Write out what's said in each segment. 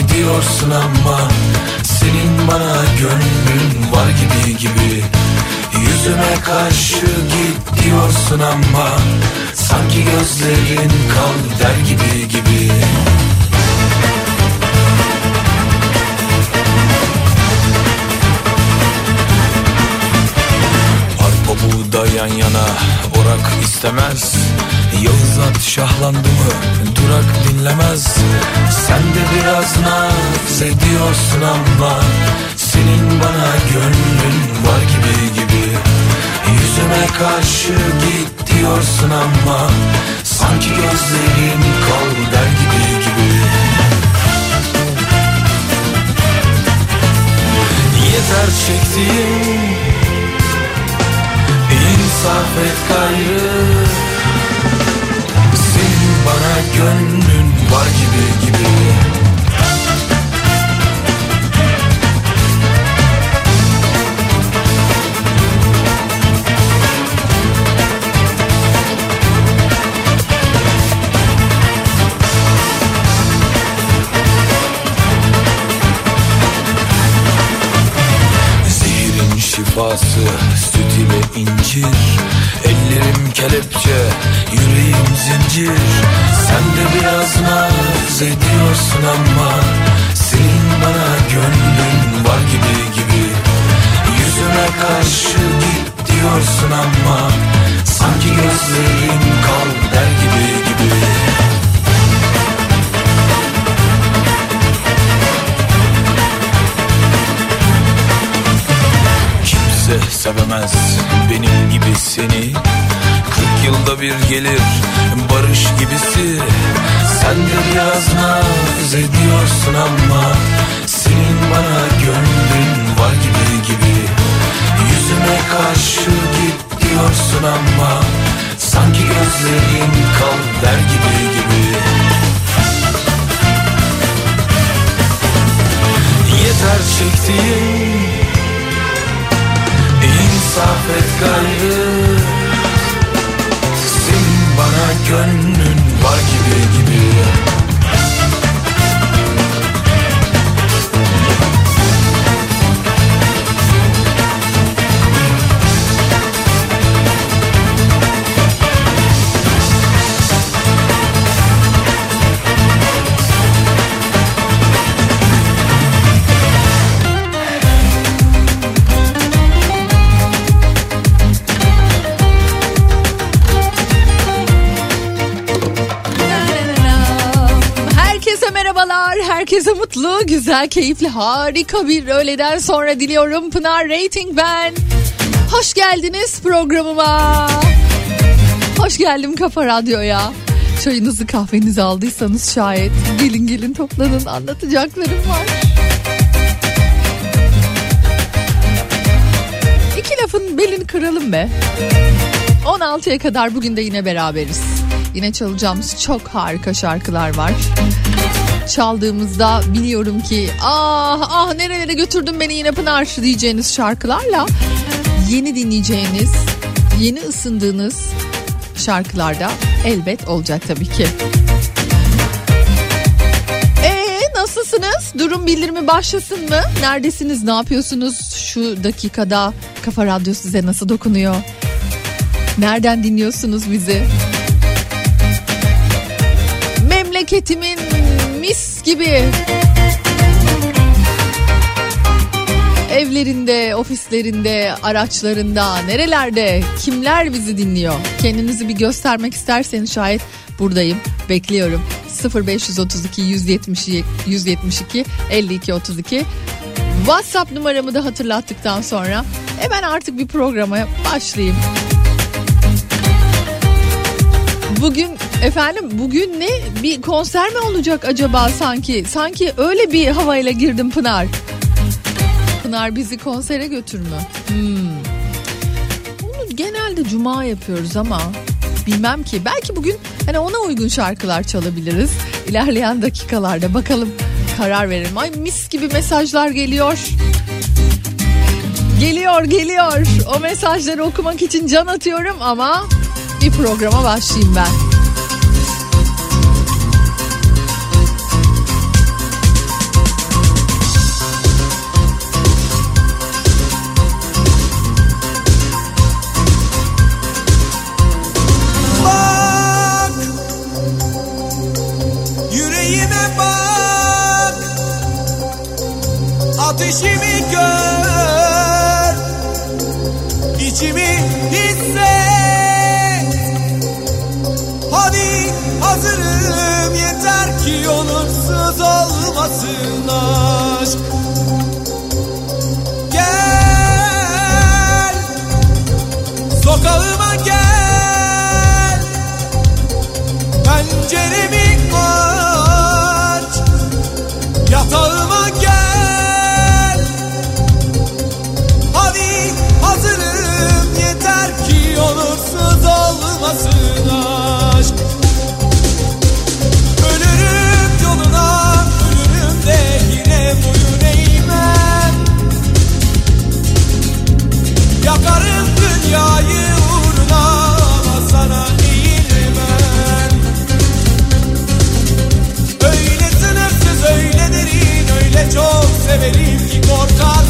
Ediyorsun ama Senin bana gönlün var gibi gibi. Yüzüme karşı git diyorsun ama Sanki gözlerin kal der gibi gibi. Arpa buğda yan yana orak istemez Yağız at şahlandı mı? Durak dinlemez. Sen de biraz naz ediyorsun ama Senin bana gönlün var gibi gibi. Yüzüme karşı git diyorsun ama Sanki gözlerin kal der gibi gibi. Yeter çektiğim İnsaf et gayrı bana gönlün var gibi gibi. Şifası süt ile incir. Ellerim kelepçe yüreğim zincir. Sen de biraz naz ediyorsun ama Senin bana gönlün var gibi gibi. Yüzüme karşı git diyorsun ama Sanki gözlerin kal der gibi gibi. Kimse sevemez benim gibi seni yılda bir gelir. Barış gibisi Sen de biraz naz ediyorsun ama Senin bana gönlün var gibi gibi. Yüzüme karşı git diyorsun ama Sanki gözlerin kal der gibi gibi. Yeter çektiğim İnsaf et gayrı gönlün var gibi gibi herkese mutlu, güzel, keyifli, harika bir öğleden sonra diliyorum. Pınar Rating ben. Hoş geldiniz programıma. Hoş geldim Kafa Radyo'ya. Çayınızı kahvenizi aldıysanız şayet gelin gelin toplanın anlatacaklarım var. İki lafın belini kıralım be. 16'ya kadar bugün de yine beraberiz. Yine çalacağımız çok harika şarkılar var. Çaldığımızda biliyorum ki ah ah nerelere götürdün beni yine Pınar diyeceğiniz şarkılarla yeni dinleyeceğiniz, yeni ısındığınız şarkılarda elbet olacak tabii ki. Ee nasılsınız? Durum bildirimi başlasın mı? Neredesiniz? Ne yapıyorsunuz? Şu dakikada Kafa Radyo size nasıl dokunuyor? Nereden dinliyorsunuz bizi? memleketimin gibi evlerinde, ofislerinde, araçlarında, nerelerde, kimler bizi dinliyor? Kendinizi bir göstermek isterseniz şayet buradayım, bekliyorum. 0532 172 172 52 32 WhatsApp numaramı da hatırlattıktan sonra hemen artık bir programa başlayayım. Bugün efendim bugün ne bir konser mi olacak acaba sanki? Sanki öyle bir havayla girdim Pınar. Pınar bizi konsere götür mü? Hmm. Bunu genelde cuma yapıyoruz ama bilmem ki. Belki bugün hani ona uygun şarkılar çalabiliriz. İlerleyen dakikalarda bakalım karar verelim. Ay mis gibi mesajlar geliyor. Geliyor geliyor. O mesajları okumak için can atıyorum ama bir programa başlayayım ben. Ateşimi gör içimi hisset. Hadi hazırım yeter ki onursuz olmasın aşk olmasın aşk. Ölürüm yoluna ölürüm de yine boyun eğmem. Yakarım dünyayı uğruna ama sana eğilmem Öyle sınırsız öyle derin öyle çok severim ki korkarsın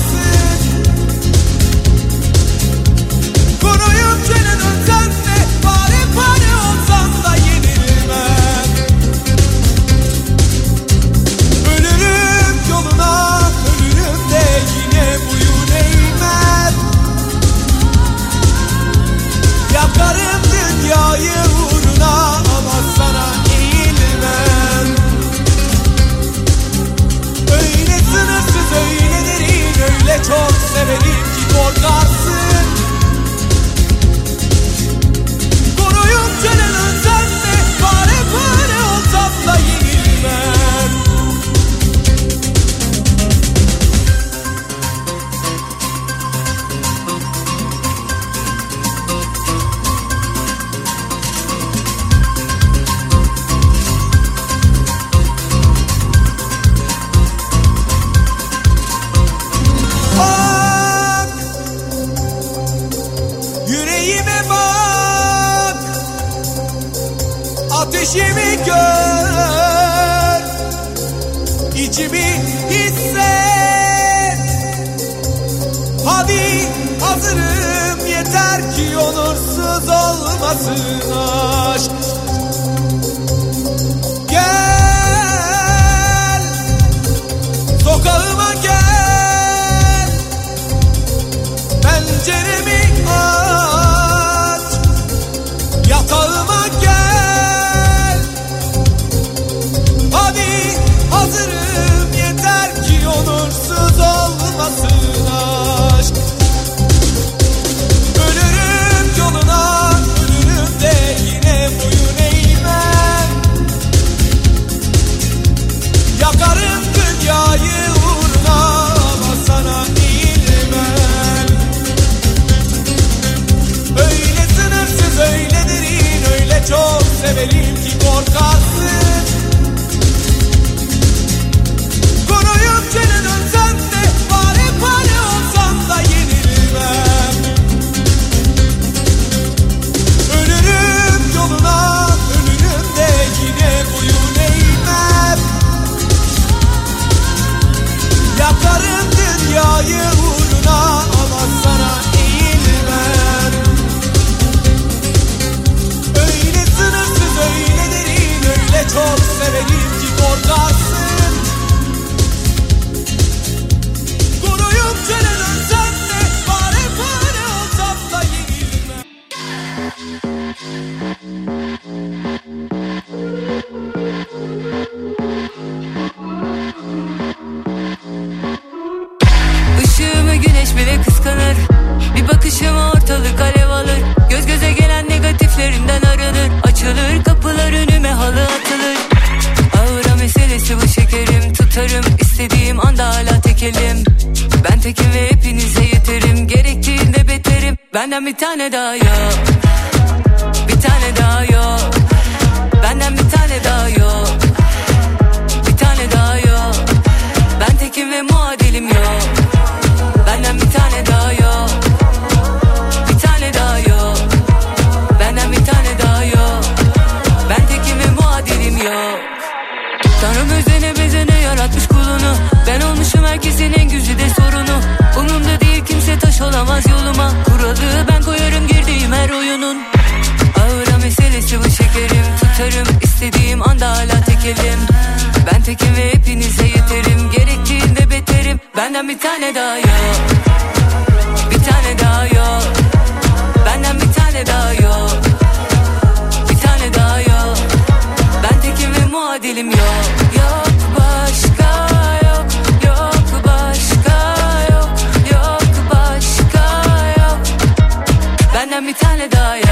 Koruyup canının sen de Fare fare olsam da yenilmem ateşimi gör içimi hisset. Hadi hazırım yeter ki onursuz olmasın aşk çok severim ki korkarsın. Canının sende Pare pare olsam da yenilmem. Ölürüm yoluna ölürüm de yine boyun eğmem. Yakarım dünyayı Cause benden bir tane daha yok Benden bir tane daha yok. Bir tane daha yok. Benden bir tane daha yok. Bir tane daha yok. Ben tekim ve muadilim yok. Yok başka yok. Yok başka yok. Yok başka yok. Benden bir tane daha yok.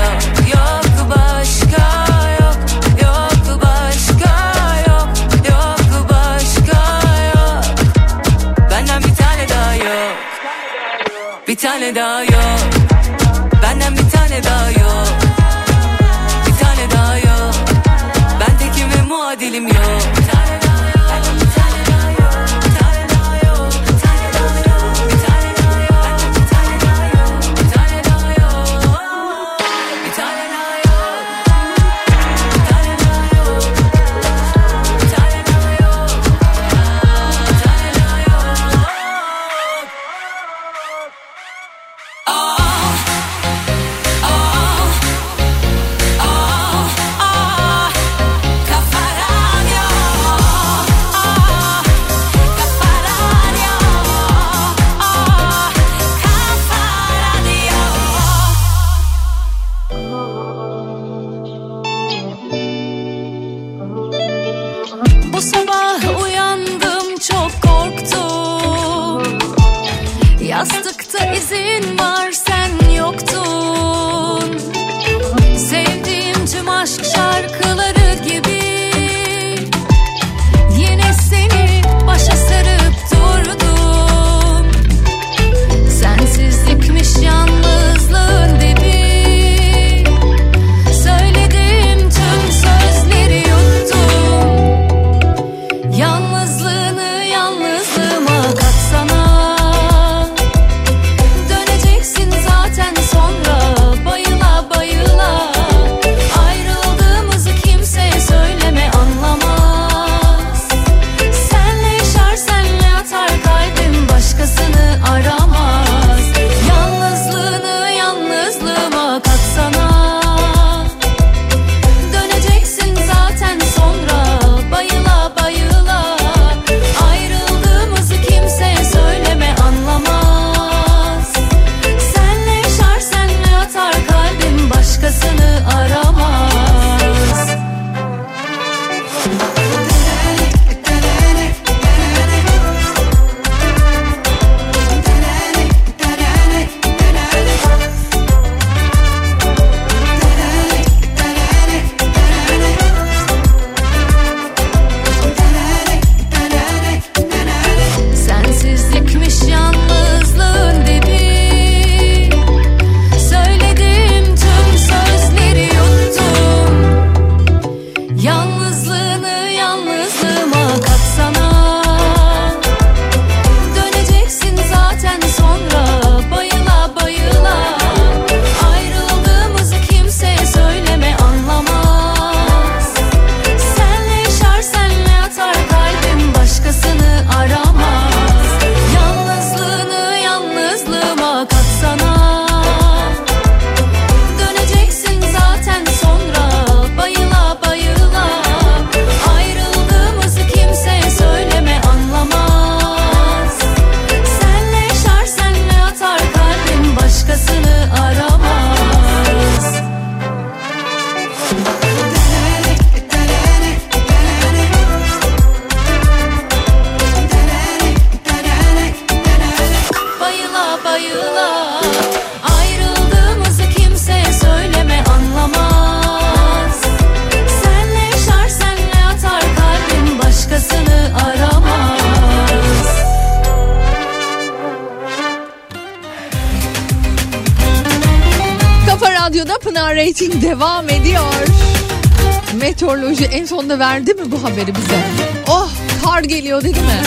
Sonunda verdi mi bu haberi bize? Oh kar geliyor dedi mi?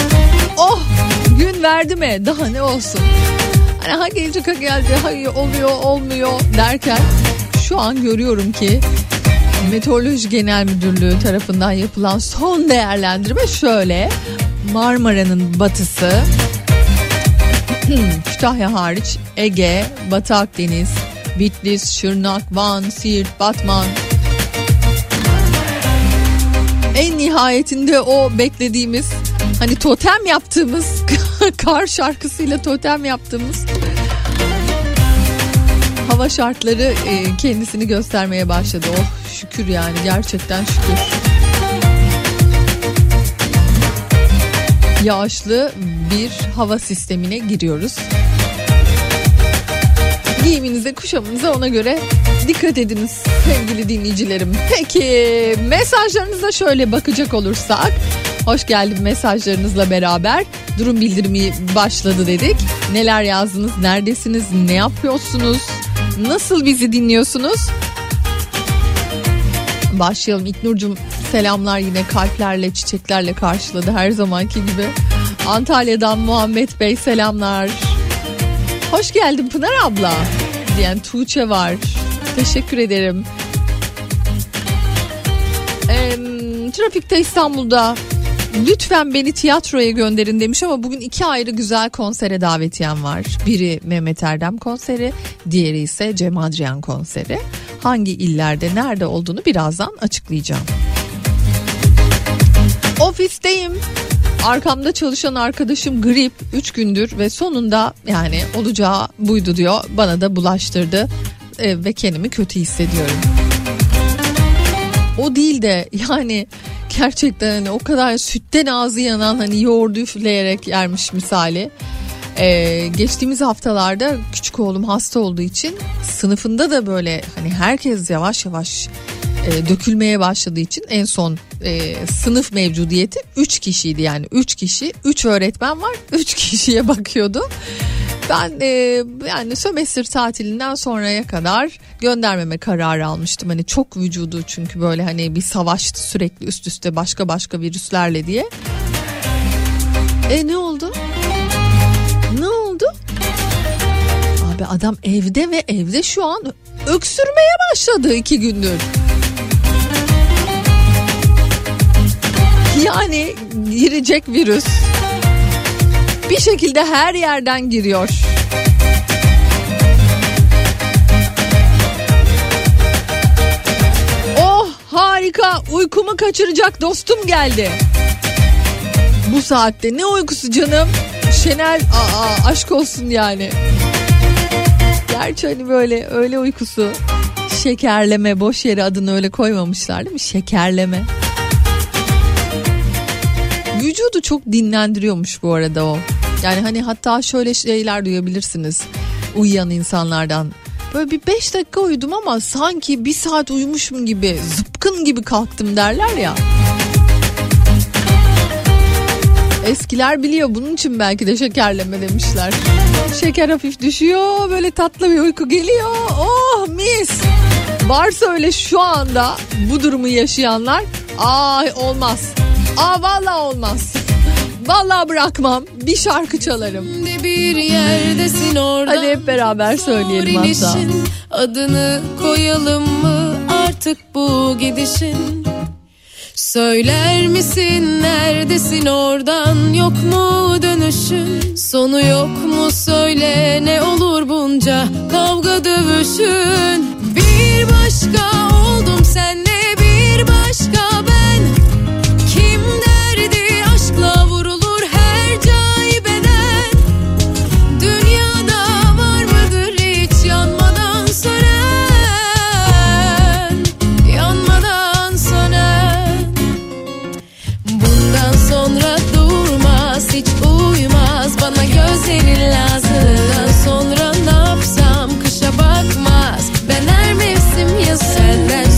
Oh gün verdi mi? Daha ne olsun? Hani ha gelecek ha geldi ha oluyor olmuyor derken şu an görüyorum ki Meteoroloji Genel Müdürlüğü tarafından yapılan son değerlendirme şöyle. Marmara'nın batısı Kütahya hariç Ege, Batı Akdeniz, Bitlis, Şırnak, Van, Siirt, Batman. Nihayetinde o beklediğimiz hani totem yaptığımız kar şarkısıyla totem yaptığımız hava şartları e, kendisini göstermeye başladı. Oh şükür yani gerçekten şükür. Yağışlı bir hava sistemine giriyoruz. Giyiminize, kuşamınıza ona göre dikkat ediniz sevgili dinleyicilerim. Peki mesajlarınıza şöyle bakacak olursak. Hoş geldin mesajlarınızla beraber durum bildirimi başladı dedik. Neler yazdınız, neredesiniz, ne yapıyorsunuz, nasıl bizi dinliyorsunuz? Başlayalım İknur'cum selamlar yine kalplerle çiçeklerle karşıladı her zamanki gibi. Antalya'dan Muhammed Bey selamlar. Hoş geldin Pınar abla diyen Tuğçe var. Teşekkür ederim. Trafikte İstanbul'da lütfen beni tiyatroya gönderin demiş ama bugün iki ayrı güzel konsere davetiyem var. Biri Mehmet Erdem konseri, diğeri ise Cem Adrian konseri. Hangi illerde nerede olduğunu birazdan açıklayacağım. Ofisteyim. Arkamda çalışan arkadaşım grip 3 gündür ve sonunda yani olacağı buydu diyor. Bana da bulaştırdı e, ve kendimi kötü hissediyorum. O değil de yani gerçekten hani o kadar sütten ağzı yanan hani yoğurdu üfleyerek yermiş misali. Ee, geçtiğimiz haftalarda küçük oğlum hasta olduğu için sınıfında da böyle hani herkes yavaş yavaş e, dökülmeye başladığı için en son e, sınıf mevcudiyeti 3 kişiydi yani 3 kişi 3 öğretmen var 3 kişiye bakıyordu. Ben e, yani sömestr tatilinden sonraya kadar göndermeme kararı almıştım. Hani çok vücudu çünkü böyle hani bir savaştı sürekli üst üste başka başka virüslerle diye. E ne oldu? Ne oldu? Abi adam evde ve evde şu an öksürmeye başladı iki gündür. Yani girecek virüs bir şekilde her yerden giriyor. Oh harika uykumu kaçıracak dostum geldi. Bu saatte ne uykusu canım? Şenel aa, aşk olsun yani. Gerçi hani böyle öyle uykusu şekerleme boş yere adını öyle koymamışlar değil mi? Şekerleme. Vücudu çok dinlendiriyormuş bu arada o. Yani hani hatta şöyle şeyler duyabilirsiniz uyuyan insanlardan. Böyle bir 5 dakika uyudum ama sanki bir saat uyumuşum gibi zıpkın gibi kalktım derler ya. Eskiler biliyor bunun için belki de şekerleme demişler. Şeker hafif düşüyor böyle tatlı bir uyku geliyor. Oh mis. Varsa öyle şu anda bu durumu yaşayanlar ay olmaz. Aa vallahi olmaz. Vallahi bırakmam. Bir şarkı çalarım. Bir yerdesin orada. Hadi hep beraber söyleyelim hatta. Adını koyalım mı artık bu gidişin? Söyler misin neredesin oradan yok mu dönüşün Sonu yok mu söyle ne olur bunca kavga dövüşün Bir başka oldum senle bir başka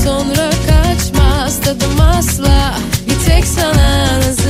sonra kaçmaz tadım asla. Bir tek sana nazım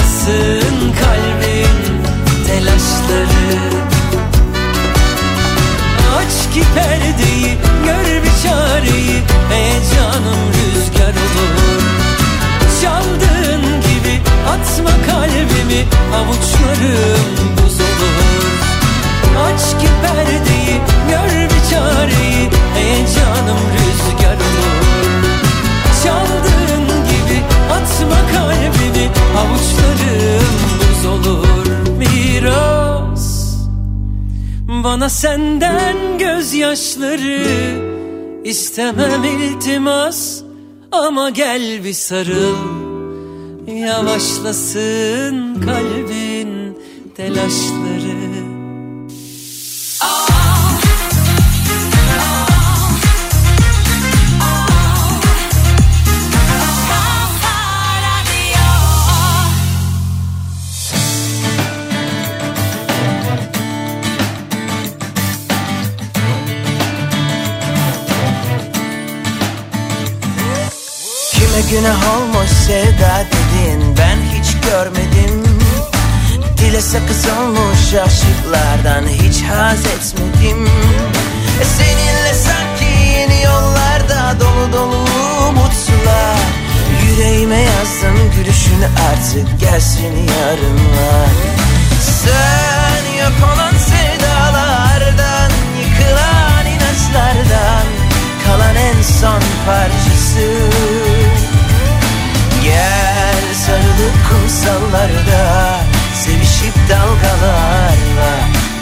Yavaşlasın kalbin telaşları. Aç ki perdeyi gör bir çareyi Heyecanım rüzgar olur. Çaldığın gibi atma kalbimi Avuçlarım bana senden gözyaşları istemem iltimas ama gel bir sarıl Yavaşlasın kalbin telaşları günah olmuş sevda dedin ben hiç görmedim. Dile sakız olmuş aşıklardan hiç haz etmedim. E Seninle sanki yeni yollarda dolu dolu umutlar Yüreğime yazdım gülüşünü artık gelsin yarınlar. Sen yok olan sevdalardan Yıkılan inançlardan Kalan en son parçası Gel sarılıp kumsallarda Sevişip dalgalarla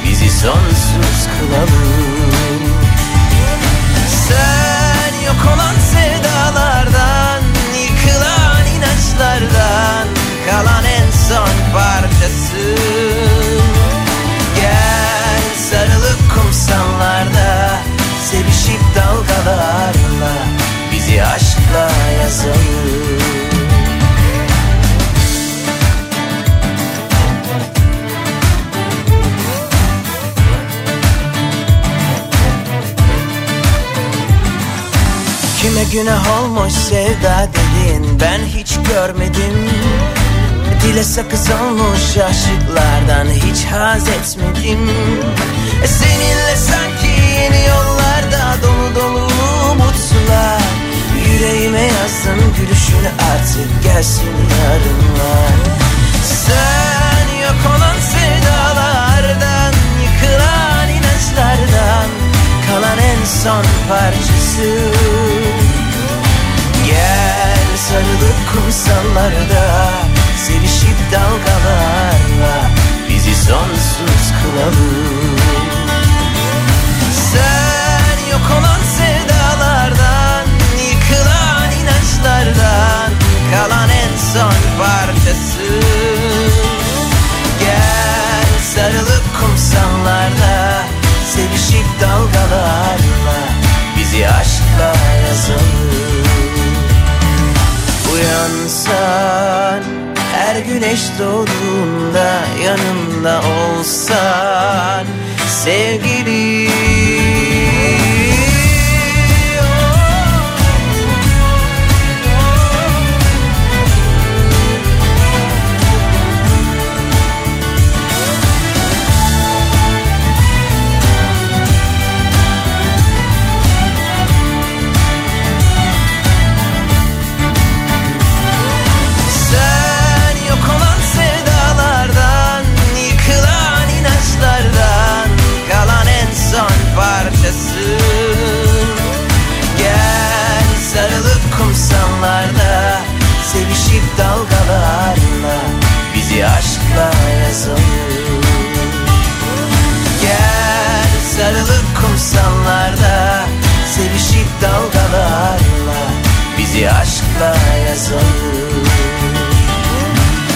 Bizi sonsuz kılalım. Sen yok olan sevdalardan Yıkılan inançlardan Kalan en son parçası Gel sarılıp kumsallarda Sevişip dalgalarla Bizi aşkla yazalım günah olmuş sevda dedin ben hiç görmedim. Dile sakız olmuş aşıklardan hiç haz etmedim. E seninle sanki yeni yollarda dolu dolu mutsular Yüreğime yazdım gülüşünü artık gelsin yarınlar. Sen yok olan sevdalardan yıkılan inançlardan Kalan en son parçası sarılıp kumsallarda Sevişip dalgalarla Bizi sonsuz kılalım. Sen yok olan sevdalardan Yıkılan inançlardan Kalan en son parçası Gel sarılıp kumsallarda Sevişip dalgalarla Bizi aşkla yazalım Uyansan her güneş doğduğunda yanında olsan sevgili Sevişip dalgalarla Bizi aşkla yazalım Gel sarılıp kumsallarda Sevişip dalgalarla Bizi aşkla yazalım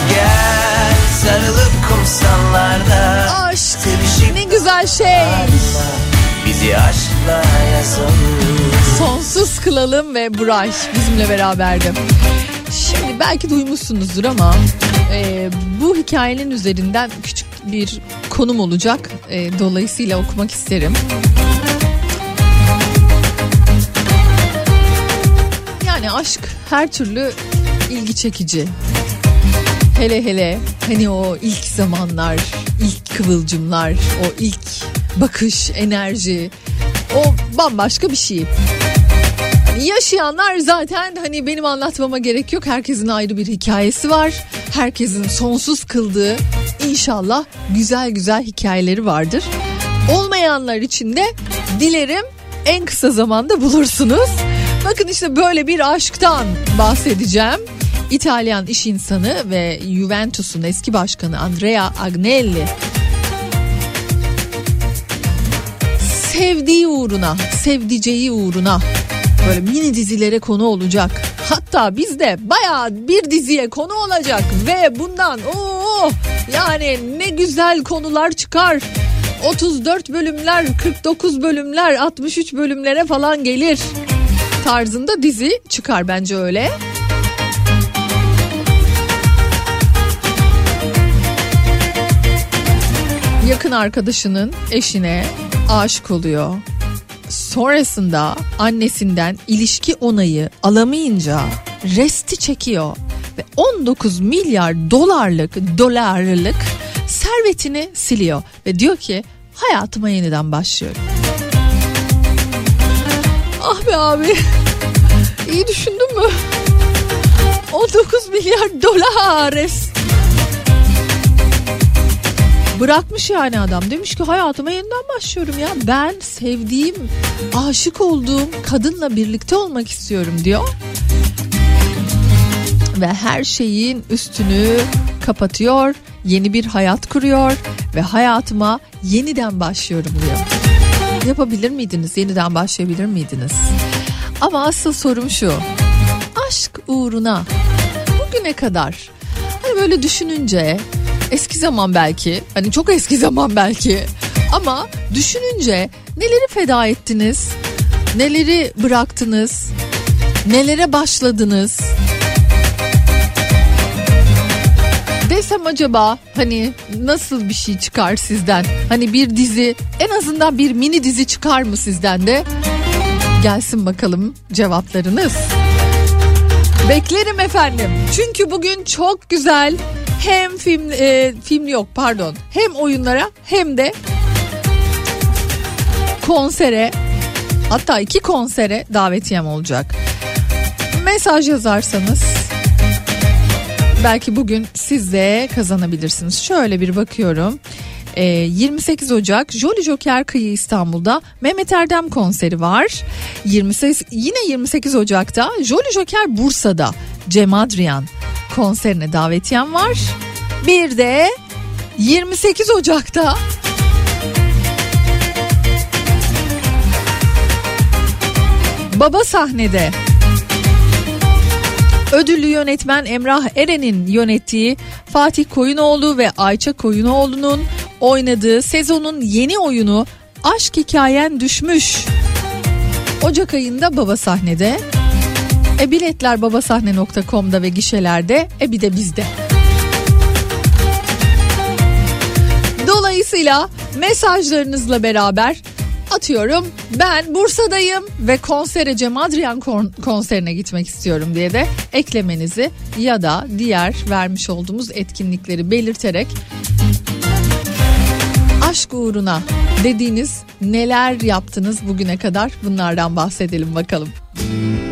Gel sarılıp kumsallarda Aşk Sevişip ne güzel şey. Bizi aşkla yazalım Sonsuz kılalım ve Buray bizimle beraberdi. Belki duymuşsunuzdur ama e, bu hikayenin üzerinden küçük bir konum olacak. E, dolayısıyla okumak isterim. Yani aşk her türlü ilgi çekici. Hele hele hani o ilk zamanlar, ilk kıvılcımlar, o ilk bakış, enerji o bambaşka bir şey. Yaşayanlar zaten hani benim anlatmama gerek yok. Herkesin ayrı bir hikayesi var. Herkesin sonsuz kıldığı inşallah güzel güzel hikayeleri vardır. Olmayanlar için de dilerim en kısa zamanda bulursunuz. Bakın işte böyle bir aşktan bahsedeceğim. İtalyan iş insanı ve Juventus'un eski başkanı Andrea Agnelli sevdiği uğruna, sevdiceği uğruna böyle mini dizilere konu olacak. Hatta bizde bayağı bir diziye konu olacak ve bundan o yani ne güzel konular çıkar. 34 bölümler, 49 bölümler, 63 bölümlere falan gelir. Tarzında dizi çıkar bence öyle. yakın arkadaşının eşine aşık oluyor. Sonrasında annesinden ilişki onayı alamayınca resti çekiyor ve 19 milyar dolarlık dolarlık servetini siliyor ve diyor ki hayatıma yeniden başlıyorum. Ah be abi iyi düşündün mü? 19 milyar dolar Bırakmış yani adam demiş ki hayatıma yeniden başlıyorum ya ben sevdiğim aşık olduğum kadınla birlikte olmak istiyorum diyor. Ve her şeyin üstünü kapatıyor yeni bir hayat kuruyor ve hayatıma yeniden başlıyorum diyor. Yapabilir miydiniz yeniden başlayabilir miydiniz? Ama asıl sorum şu aşk uğruna bugüne kadar hani böyle düşününce eski zaman belki hani çok eski zaman belki. Ama düşününce neleri feda ettiniz? Neleri bıraktınız? Nelere başladınız? Desem acaba hani nasıl bir şey çıkar sizden? Hani bir dizi en azından bir mini dizi çıkar mı sizden de? Gelsin bakalım cevaplarınız. Beklerim efendim. Çünkü bugün çok güzel hem film e, film yok pardon hem oyunlara hem de konsere hatta iki konsere davetiyem olacak. Mesaj yazarsanız belki bugün siz de kazanabilirsiniz. Şöyle bir bakıyorum. Ee, 28 Ocak Jolly Joker Kıyı İstanbul'da Mehmet Erdem konseri var. 28 yine 28 Ocak'ta Jolly Joker Bursa'da Cem Adrian konserine davetiyem var. Bir de 28 Ocak'ta Baba sahnede Ödüllü yönetmen Emrah Eren'in yönettiği Fatih Koyunoğlu ve Ayça Koyunoğlu'nun oynadığı sezonun yeni oyunu Aşk Hikayen Düşmüş. Ocak ayında baba sahnede. E biletler babasahne.com'da ve gişelerde. E bir de bizde. Dolayısıyla mesajlarınızla beraber atıyorum ben Bursa'dayım ve konsere Cem Adrian konserine gitmek istiyorum diye de eklemenizi ya da diğer vermiş olduğumuz etkinlikleri belirterek aşk uğruna dediğiniz neler yaptınız bugüne kadar bunlardan bahsedelim bakalım. Herkes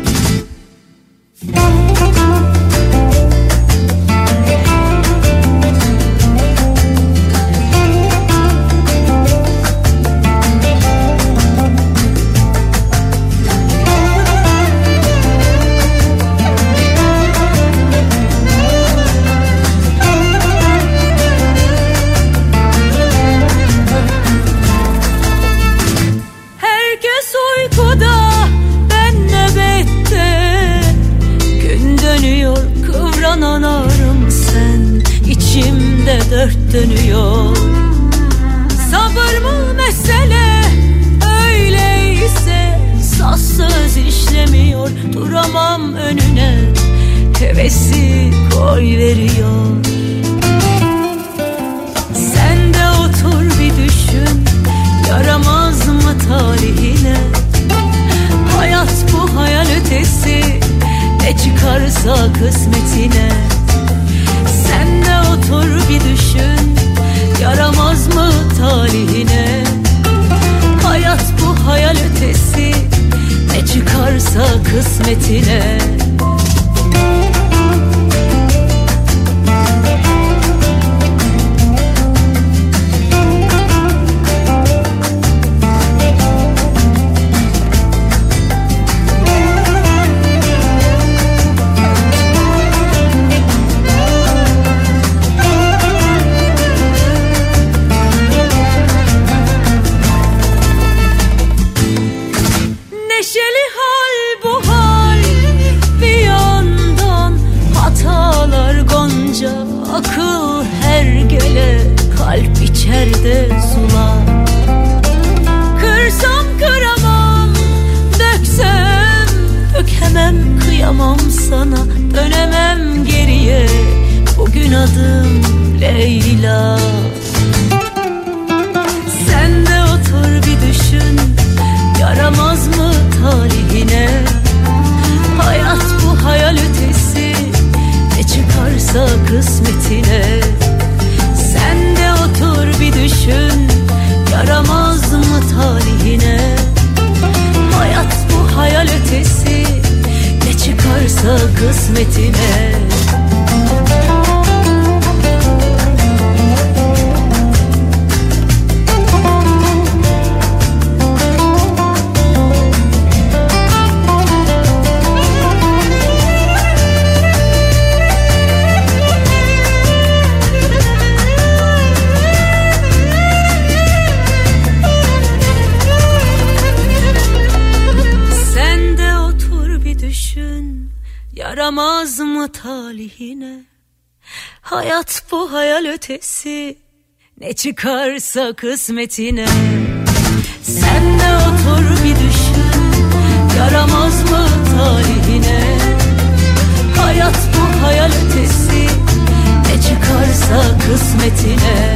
ötesi Ne çıkarsa kısmetine. Sen de otur bir düşün Yaramaz mı talihine Hayat bu hayal ötesi Ne çıkarsa kısmetine.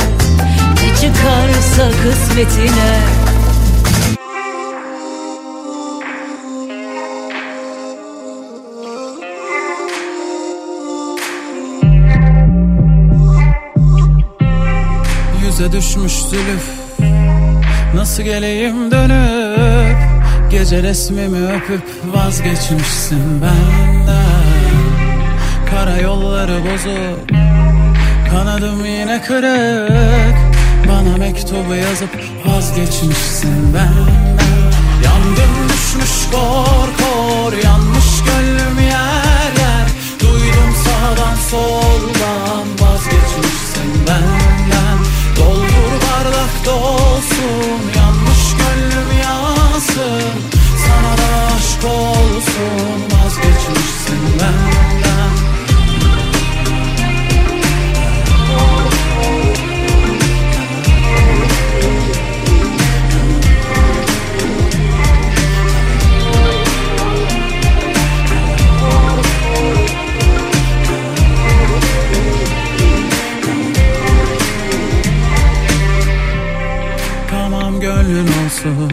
Ne çıkarsa kısmetine Yüze düşmüş zülüf. Nasıl geleyim dönüp Gece resmimi öpüp vazgeçmişsin benden. Kara yolları bozuk Kanadım yine kırık. Bana mektubu yazıp vazgeçmişsin benden. Yandım düşmüş kor kor yanmış gönlüm yer yer. Duydum sağdan soldan vazgeçmişsin benden bardak dolsun yanmış gönlüm yansın. Sana da aşk olsun vazgeçmişsin benden olsun.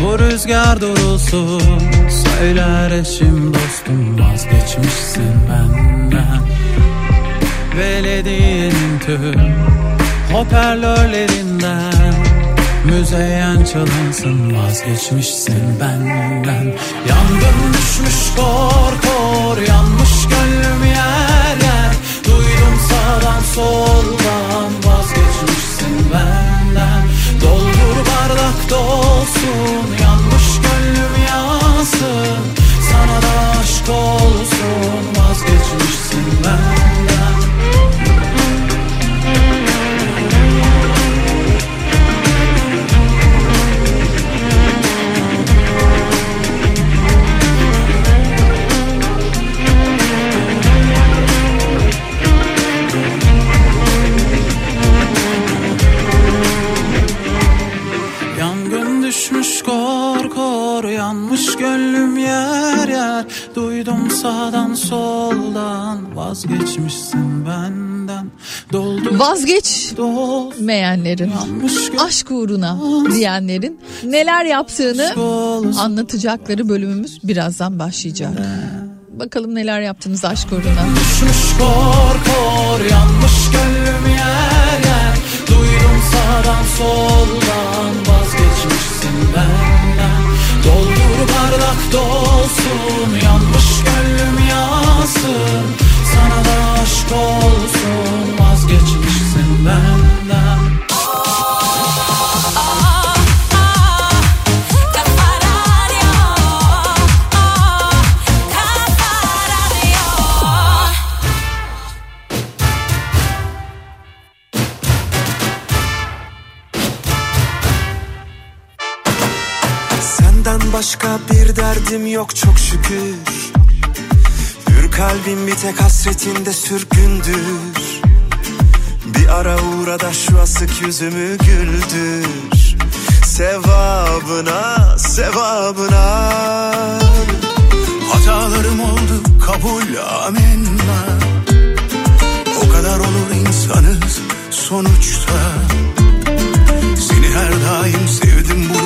Bu rüzgar durulsun. Söyler eşim dostum Vazgeçmişsin benden. Belediyenin tüm Hoparlörlerinden. Müzeyyen çalınsın Vazgeçmişsin benden. Yandım düşmüş kor kor Yanmış gönlüm yer yer. Duydum sağdan soldan Vazgeçmişsin benden Doldur bardak dolsun aşk uğruna diyenlerin neler yaptığını anlatacakları bölümümüz birazdan başlayacak. Bakalım neler yaptınız aşk uğruna. Kor kor Yanmış gönlüm yer yer Duydum sağdan soldan Vazgeçmişsin benden Doldur bardak dolsun Yanmış gönlüm yansın Sana da aşk olsun Vazgeçmişsin benden başka bir derdim yok çok şükür. Hür kalbim bir tek hasretinde sürgündür. Bir ara uğra da şu asık yüzümü güldür. Sevabına, sevabına. Hatalarım oldu kabul amenna. O kadar olur insanız sonuçta. Seni her daim sevdim burada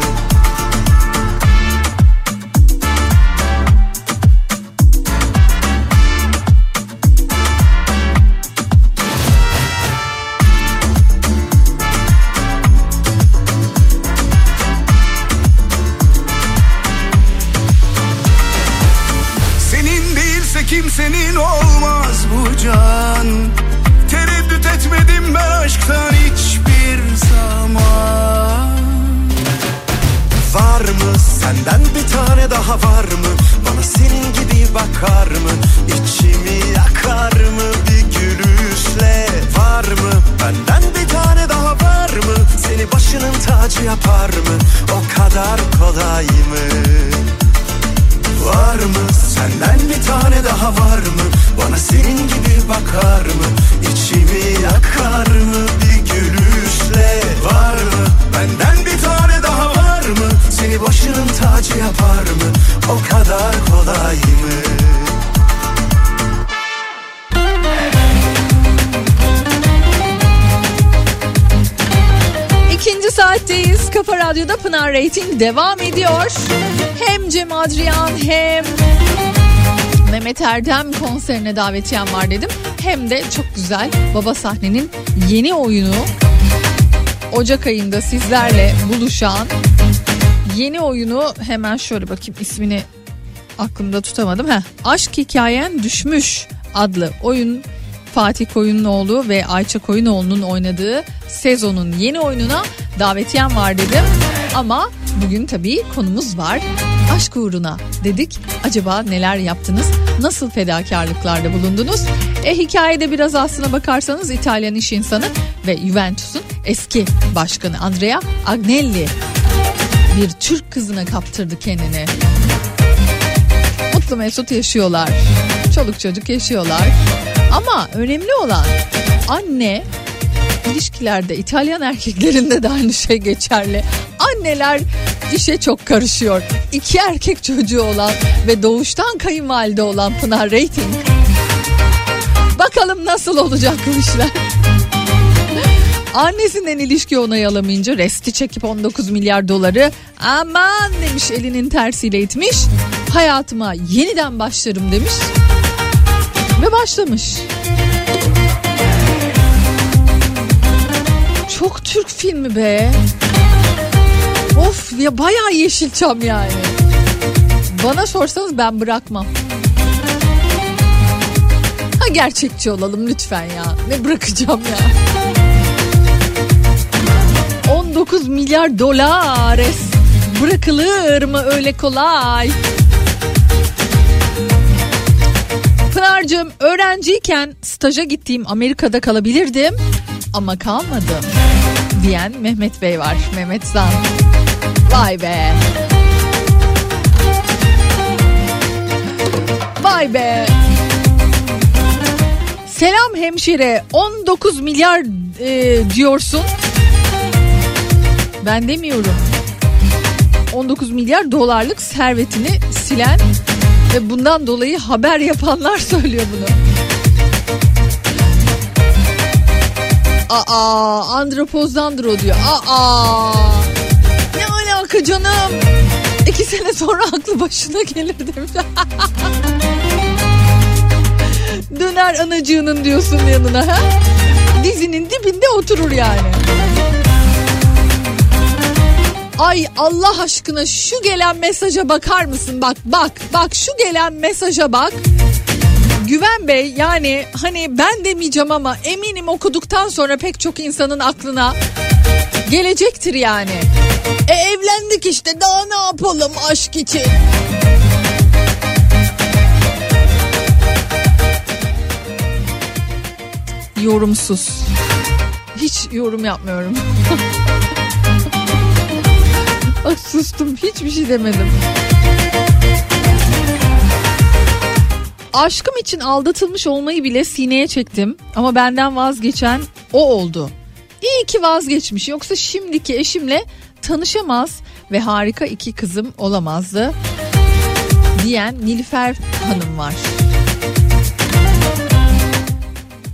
Rating devam ediyor. Hem Cem Adrian hem Mehmet Erdem konserine davetiyem var dedim. Hem de çok güzel Baba Sahne'nin yeni oyunu Ocak ayında sizlerle buluşan yeni oyunu hemen şöyle bakayım ismini aklımda tutamadım. Heh, Aşk Hikayen Düşmüş adlı oyun Fatih Koyunoğlu ve Ayça Koyunoğlu'nun oynadığı sezonun yeni oyununa davetiyem var dedim. Ama bugün tabii konumuz var. Aşk uğruna dedik. Acaba neler yaptınız? Nasıl fedakarlıklarda bulundunuz? E hikayede biraz aslına bakarsanız İtalyan iş insanı ve Juventus'un eski başkanı Andrea Agnelli bir Türk kızına kaptırdı kendini. Mutlu mesut yaşıyorlar. Çoluk çocuk yaşıyorlar. Ama önemli olan anne ilişkilerde İtalyan erkeklerinde de aynı şey geçerli. Anneler işe çok karışıyor. İki erkek çocuğu olan ve doğuştan kayınvalide olan Pınar Rating. Bakalım nasıl olacak bu işler. Annesinden ilişki onay alamayınca resti çekip 19 milyar doları aman demiş elinin tersiyle itmiş. Hayatıma yeniden başlarım demiş ve başlamış. Çok Türk filmi be. Of ya bayağı Yeşilçam yani. Bana sorsanız ben bırakmam. Ha gerçekçi olalım lütfen ya. Ne bırakacağım ya. 19 milyar dolar bırakılır mı öyle kolay? Pınar'cığım öğrenciyken staja gittiğim Amerika'da kalabilirdim ama kalmadım diyen Mehmet Bey var. Mehmet Zan. Vay be. Vay be. Selam hemşire 19 milyar e, diyorsun. Ben demiyorum. 19 milyar dolarlık servetini silen ve bundan dolayı haber yapanlar söylüyor bunu. Aa andropozdandır o diyor. Aa alaka canım? İki sene sonra aklı başına gelir demiş. Döner anacığının diyorsun yanına ha? Dizinin dibinde oturur yani. Ay Allah aşkına şu gelen mesaja bakar mısın? Bak bak bak şu gelen mesaja bak. Güven Bey yani hani ben demeyeceğim ama eminim okuduktan sonra pek çok insanın aklına gelecektir yani. E evlendik işte daha ne yapalım aşk için. Yorumsuz. Hiç yorum yapmıyorum. Sustum hiçbir şey demedim. Aşkım için aldatılmış olmayı bile sineye çektim ama benden vazgeçen o oldu. İyi ki vazgeçmiş yoksa şimdiki eşimle tanışamaz ve harika iki kızım olamazdı diyen Nilüfer Hanım var.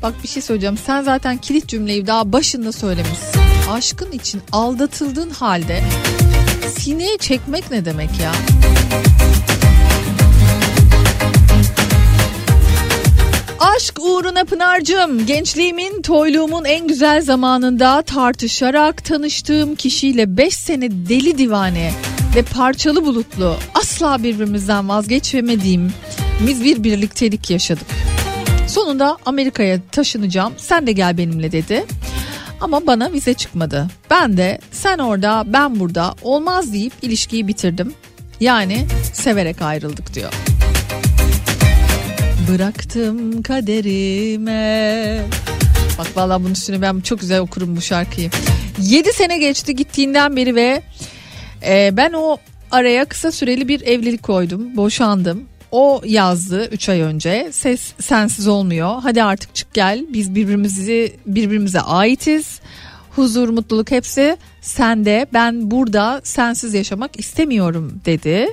Bak bir şey söyleyeceğim. Sen zaten kilit cümleyi daha başında söylemişsin. Aşkın için aldatıldığın halde sineye çekmek ne demek ya? Aşk uğruna Pınar'cığım gençliğimin toyluğumun en güzel zamanında tartışarak tanıştığım kişiyle 5 sene deli divane ve parçalı bulutlu asla birbirimizden vazgeçemediğim biz bir birliktelik yaşadık. Sonunda Amerika'ya taşınacağım sen de gel benimle dedi. Ama bana vize çıkmadı. Ben de sen orada ben burada olmaz deyip ilişkiyi bitirdim. Yani severek ayrıldık diyor. Bıraktım kaderime. Bak vallahi bunun üstüne ben çok güzel okurum bu şarkıyı. 7 sene geçti gittiğinden beri ve e, ben o araya kısa süreli bir evlilik koydum. Boşandım. o yazdı 3 ay önce. Ses sensiz olmuyor. Hadi artık çık gel. Biz birbirimizi birbirimize aitiz. Huzur, mutluluk hepsi sende. Ben burada sensiz yaşamak istemiyorum dedi.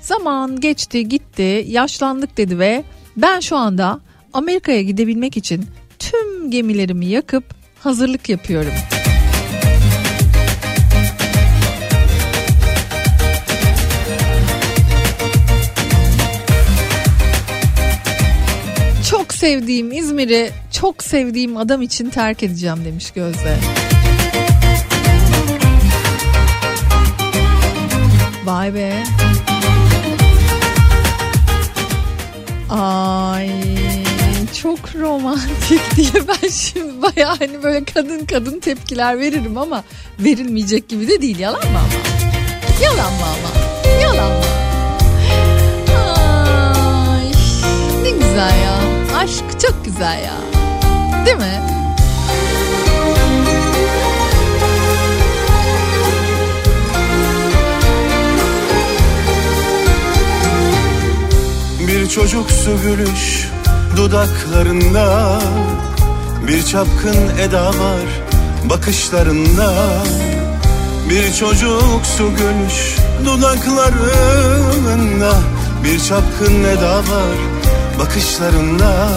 Zaman geçti, gitti, yaşlandık dedi ve ben şu anda Amerika'ya gidebilmek için tüm gemilerimi yakıp hazırlık yapıyorum. Çok sevdiğim İzmir'i çok sevdiğim adam için terk edeceğim demiş Gözde. Vay be. Ay çok romantik diye ben şimdi baya hani böyle kadın kadın tepkiler veririm ama verilmeyecek gibi de değil yalan mı ama? Yalan mı ama? Yalan mı? Ay ne güzel ya. Aşk çok güzel ya. Değil mi? Bir çocuksu gülüş dudaklarında Bir çapkın eda var bakışlarında. Bir çocuksu gülüş dudaklarında Bir çapkın eda var bakışlarında.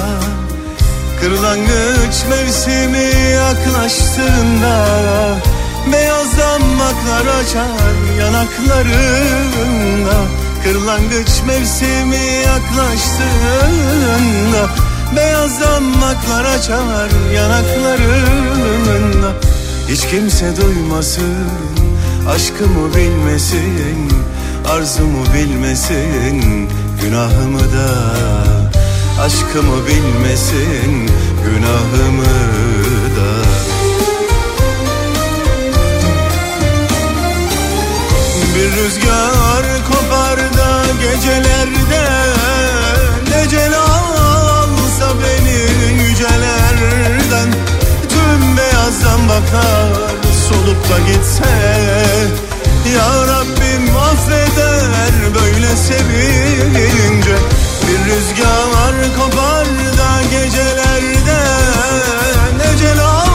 Kırlangıç mevsimi yaklaştığında Beyaz damaklar açar yanaklarında Kırlangıç mevsimi yaklaştığında Beyaz damaklar açar yanaklarında Hiç kimse duymasın Aşkımı bilmesin Arzumu bilmesin Günahımı da. Aşkımı bilmesin Günahımı da. Bir rüzgar gecelerde. Necel alsa beni yücelerden. Tüm beyazdan bakar solup da gitse. Ya Rabbim affeder böyle sevince Bir rüzgar kopar da gecelerde. Necel alsa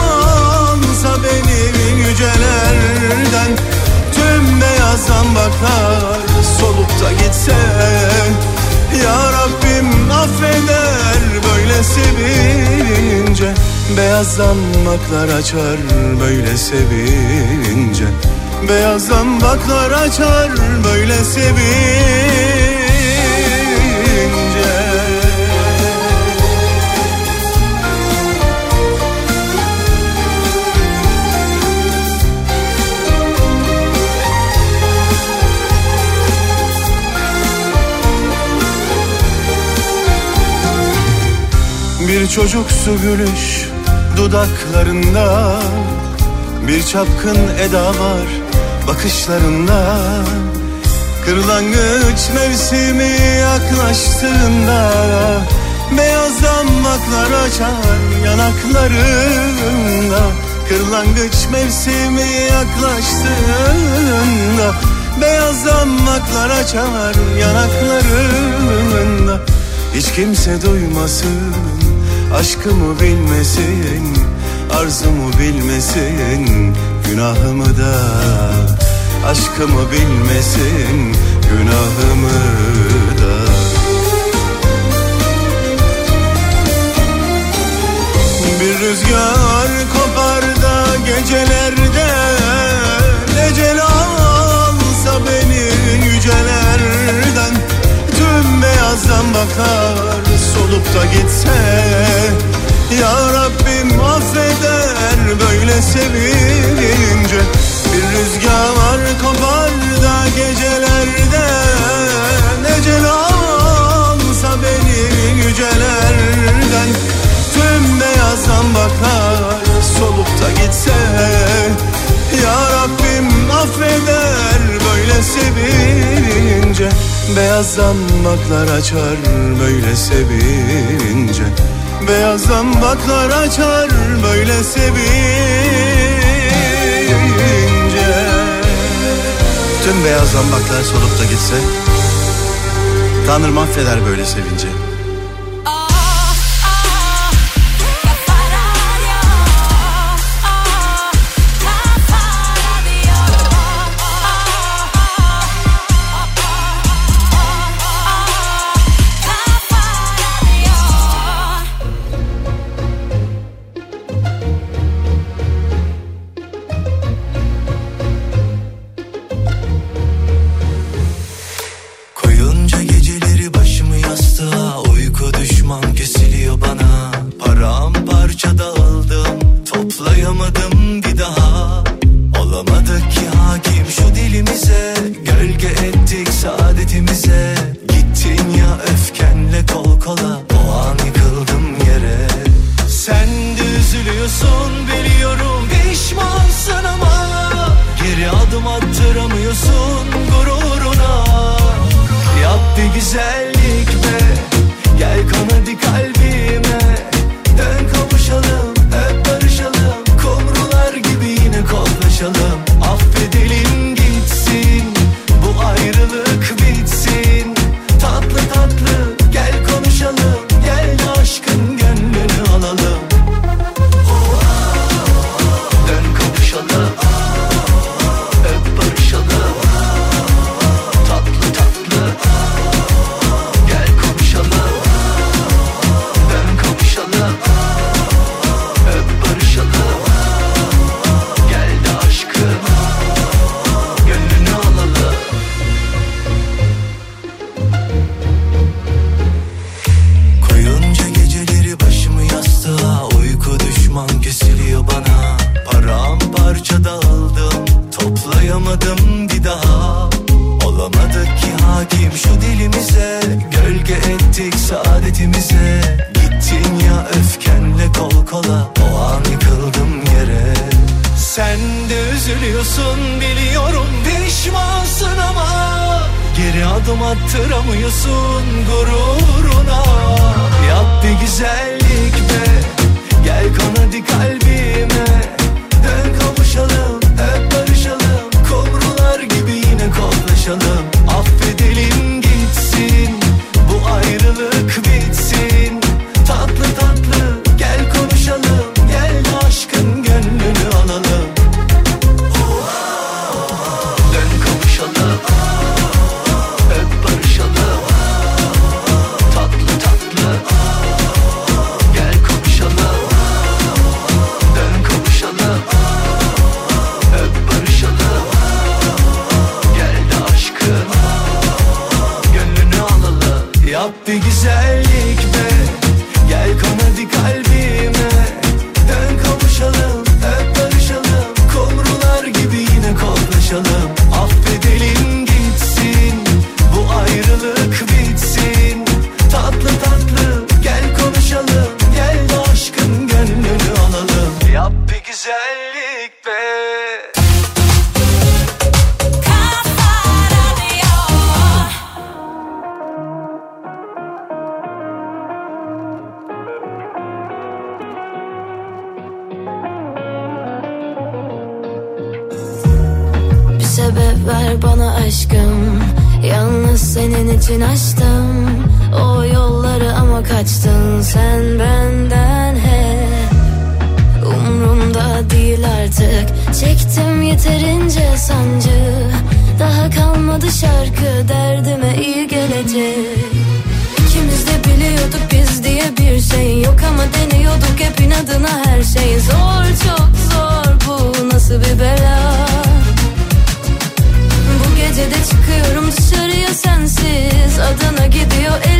Beyaz damaklar açar böyle sevince. Beyaz damaklar açar böyle sevince. Bir çocuksu gülüş dudaklarında. Bir çapkın eda var bakışlarında. Kırlangıç mevsimi yaklaştığında Beyaz damaklar açar yanaklarında. Kırlangıç mevsimi yaklaştığında Beyaz damaklar açar yanaklarında. Hiç kimse duymasın Aşkımı bilmesin Arzumu bilmesin Günahımı da. Aşkımı bilmesin Günahımı da. Bir rüzgar kopar da gecelerde Necel alsa beni yücelerden. Tüm beyazdan bakar solup da gitse Ya Rabbim affeder böyle sevince. Bir rüzgar kopar da gecelerde Necel alsa beni yücelerden. Tüm beyazdan bakar solup da gitse Ya Rabbim affeder böyle sevince. Beyaz damaklar açar böyle sevince. Beyaz damaklar açar böyle sevince. Tüm beyaz zambaklar solup da gitse Tanrı mahveder böyle sevince. İçin açtım Adana gidiyor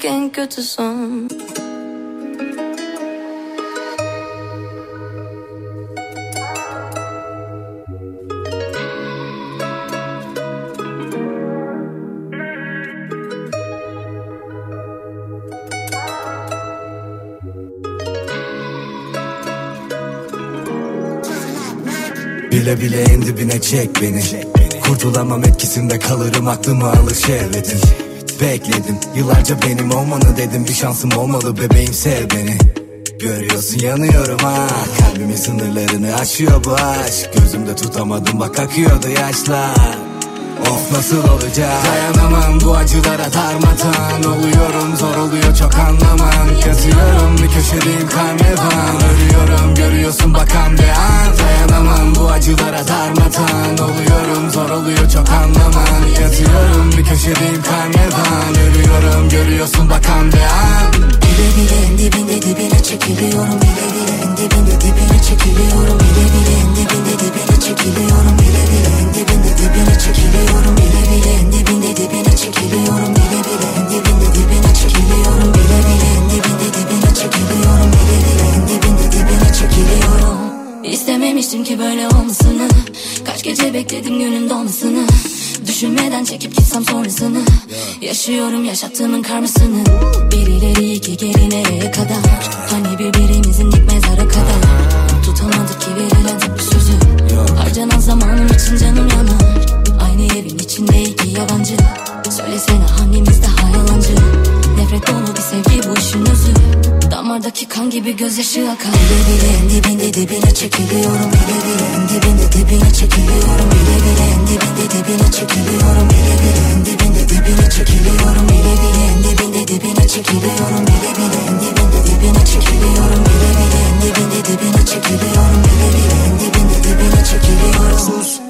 gitmek en kötü son Bile bile en dibine çek beni. Kurtulamam etkisinde kalırım aklımı alır şehvetin Bekledim. Yıllarca benim olmanı dedim. Bir şansım olmalı bebeğim sev beni. Görüyorsun yanıyorum ha. Kalbimin sınırlarını aşıyor bu aşk. Gözümde tutamadım bak akıyordu yaşlar Of nasıl olacak? Dayanamam bu acılara darmatan Oluyorum zor oluyor çok anlaman Yazıyorum bir köşedeyim karnevan. Ölüyorum görüyorsun bakan bir an. Dayanamam bu acılara darmatan Oluyorum zor oluyor çok anlaman Yazıyorum bir köşedeyim karnevan. Ölüyorum görüyorsun bakan bir an. Bile bile en dibinde dibine çekiliyorum Bile bile dibinde dibine çekiliyorum Bile bile en dibinde dibine çekiliyorum Bile bile en dibinde dibine çekiliyorum Bile bile en dibinde dibine çekiliyorum Bile bile en dibinde dibine çekiliyorum Bile bile en dibinde dibine çekiliyorum Bile bile en dibinde dibine çekiliyorum. İstememiştim ki böyle olmasını Kaç gece bekledim günün dolmasını Düşünmeden çekip gitsem sonrasını. Yaşıyorum yaşattığımın karmasını. Bir ileri iki geri nereye kadar. Hani birbirimizin dik mezara kadar. Tutamadık ki verilen bir sözü. Harcanan zamanım için canım yanar. Aynı evin içinde iki yabancı. Söylesene hangimiz daha yalancı Nefret dolu bir sevgi bu işin özü. Damardaki kan gibi gözyaşı akar Bile bile en dibinde dibine çekiliyorum Bile bile en dibinde dibine çekiliyorum Bile bile en dibinde dibine çekiliyorum Bile bile en dibinde dibine çekiliyorum Bile bile en dibinde dibine çekiliyorum Bile bile en dibinde dibine çekiliyorum Bile bile en dibinde dibine çekiliyorum Bile bile en dibinde dibine çekiliyorum. Sus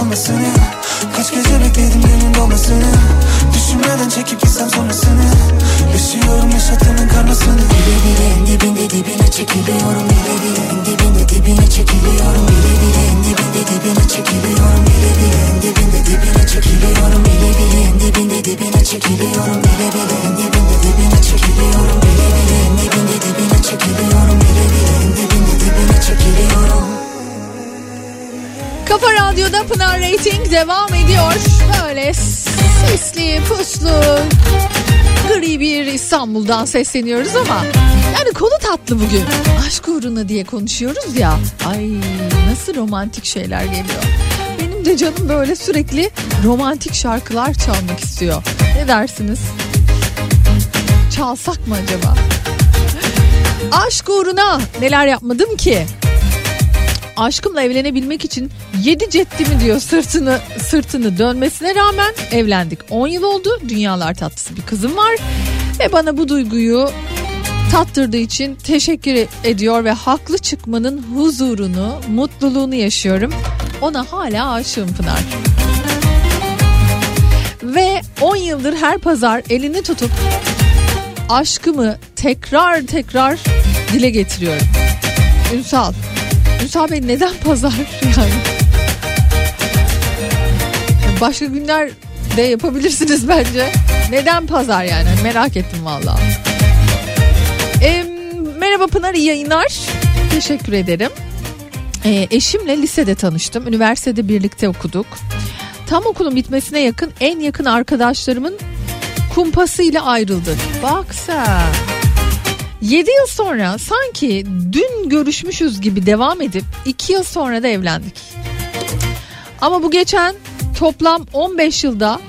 Kaç gece bekledim günün doğmasını Düşünmeden çekip gitsem sonrasını Yaşıyorum yaşattığının karmasını Bile bile en dibinde dibine çekiliyorum Bile bile en dibinde dibine çekiliyorum Bile bile en dibinde dibine çekiliyorum Bile bile en dibinde dibine çekiliyorum Bile bile en dibinde dibine çekiliyorum Bile bile en dibinde dibine çekiliyorum Bile bile en dibinde dibine çekiliyorum Bile bile en dibinde dibine çekiliyorum Kafa Radyo'da Pınar Rating devam ediyor. Böyle sisli, puslu, gri bir İstanbul'dan sesleniyoruz ama yani konu tatlı bugün. Aşk uğruna diye konuşuyoruz ya. Ay nasıl romantik şeyler geliyor. Benim de canım böyle sürekli romantik şarkılar çalmak istiyor. Ne dersiniz? Çalsak mı acaba? Aşk uğruna neler yapmadım ki? Aşkımla evlenebilmek için 7 ceddimi diyor sırtını sırtını dönmesine rağmen evlendik. 10 yıl oldu. Dünyalar tatlısı bir kızım var ve bana bu duyguyu tattırdığı için teşekkür ediyor ve haklı çıkmanın huzurunu, mutluluğunu yaşıyorum. Ona hala aşığım Pınar. Ve 10 yıldır her pazar elini tutup aşkımı tekrar tekrar dile getiriyorum. Ünsal. Ünsal Bey neden pazar yani? Başka günler de yapabilirsiniz bence. Neden pazar yani? Merak ettim valla. E, merhaba Pınar iyi yayınlar. Teşekkür ederim. E, eşimle lisede tanıştım. Üniversitede birlikte okuduk. Tam okulun bitmesine yakın en yakın arkadaşlarımın kumpasıyla ayrıldık. Bak. 7 yıl sonra sanki dün görüşmüşüz gibi devam edip 2 yıl sonra da evlendik. Ama bu geçen toplam 15 yılda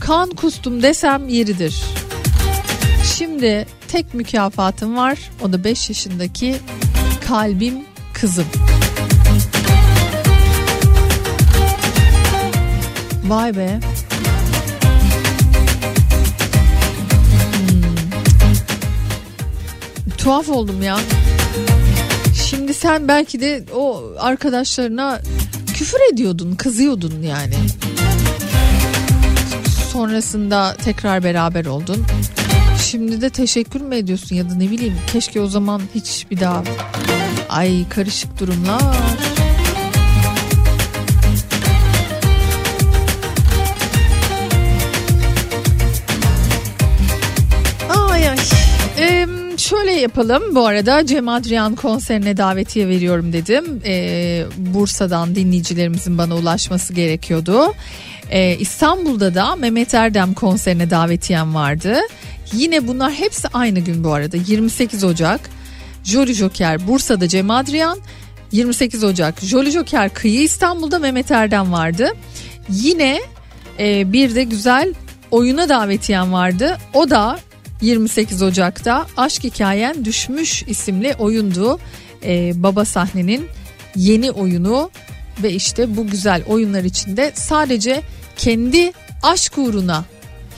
kan kustum desem yeridir. Şimdi tek mükafatım var. O da 5 yaşındaki kalbim kızım. Vay be. Tuhaf oldum ya. Şimdi sen belki de o arkadaşlarına küfür ediyordun, kızıyordun yani. Sonrasında tekrar beraber oldun. Şimdi de teşekkür mü ediyorsun ya da ne bileyim keşke o zaman hiç bir daha. Ay karışık durumlar. Şöyle yapalım bu arada Cem Adrian konserine davetiye veriyorum dedim. Ee, Bursa'dan dinleyicilerimizin bana ulaşması gerekiyordu. Ee, İstanbul'da da Mehmet Erdem konserine davetiyem vardı. Yine bunlar hepsi aynı gün bu arada 28 Ocak. Jolly Joker Bursa'da Cem Adrian 28 Ocak Jolly Joker Kıyı İstanbul'da Mehmet Erdem vardı. Yine e, bir de güzel oyuna davetiyem vardı. O da 28 Ocak'ta Aşk Hikayen Düşmüş isimli oyundu. Ee, baba sahnenin yeni oyunu ve işte bu güzel oyunlar içinde sadece kendi aşk uğruna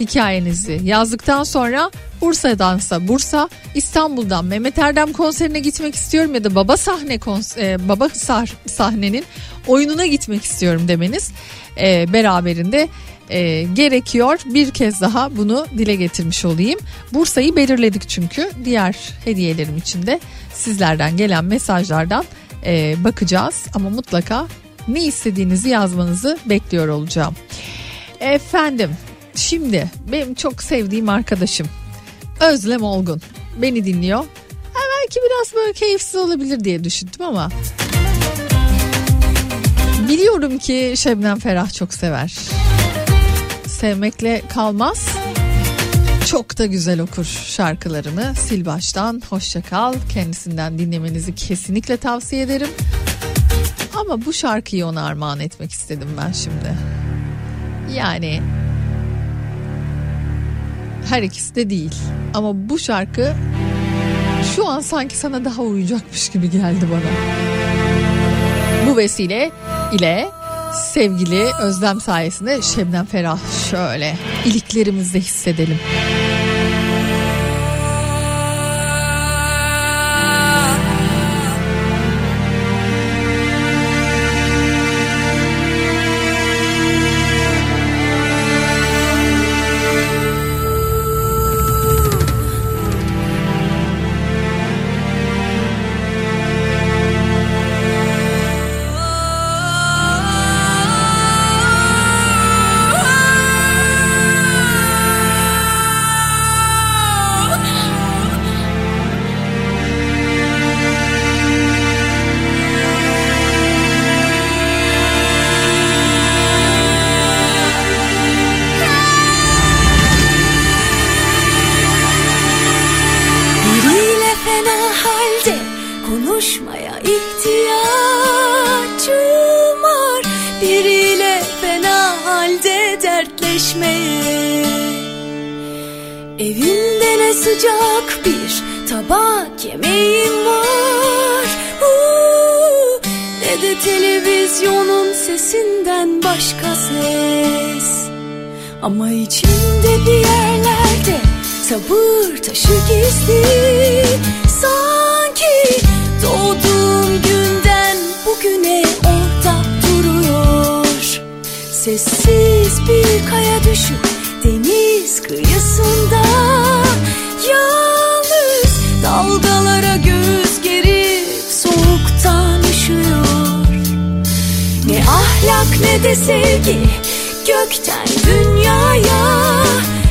hikayenizi yazdıktan sonra Bursa'dansa Bursa, İstanbul'dan Mehmet Erdem konserine gitmek istiyorum ya da baba sahne konser, baba sah- sahnenin oyununa gitmek istiyorum demeniz e, beraberinde e, gerekiyor. Bir kez daha bunu dile getirmiş olayım. Bursa'yı belirledik çünkü diğer hediyelerim için de sizlerden gelen mesajlardan e, bakacağız ama mutlaka ne istediğinizi yazmanızı bekliyor olacağım. Efendim şimdi benim çok sevdiğim arkadaşım Özlem Olgun beni dinliyor. Ha, belki biraz böyle keyifsiz olabilir diye düşündüm ama biliyorum ki Şebnem Ferah çok sever. Sevmekle kalmaz. Çok da güzel okur şarkılarını. Sil baştan hoşça kal. Kendisinden dinlemenizi kesinlikle tavsiye ederim. Ama bu şarkıyı ona armağan etmek istedim ben şimdi. Yani her ikisi de değil. Ama bu şarkı şu an sanki sana daha uyacakmış gibi geldi bana. Bu vesile ile sevgili Özlem sayesinde Şebnem Ferah şöyle iliklerimizde hissedelim. Konuşmaya ihtiyacım var. Biriyle fena halde dertleşmeye Evinde ne sıcak bir tabak yemeğim var. Uuu, televizyonun sesinden başka ses. Ama içimde bir yerlerde sabır taşı gizli. Sanki doğduğum günden bugüne orada duruyor. Sessiz bir kaya düşüp deniz kıyısında Yalnız dalgalara göz gerip soğuktan üşüyor. Ne ahlak ne de sevgi gökten dünyaya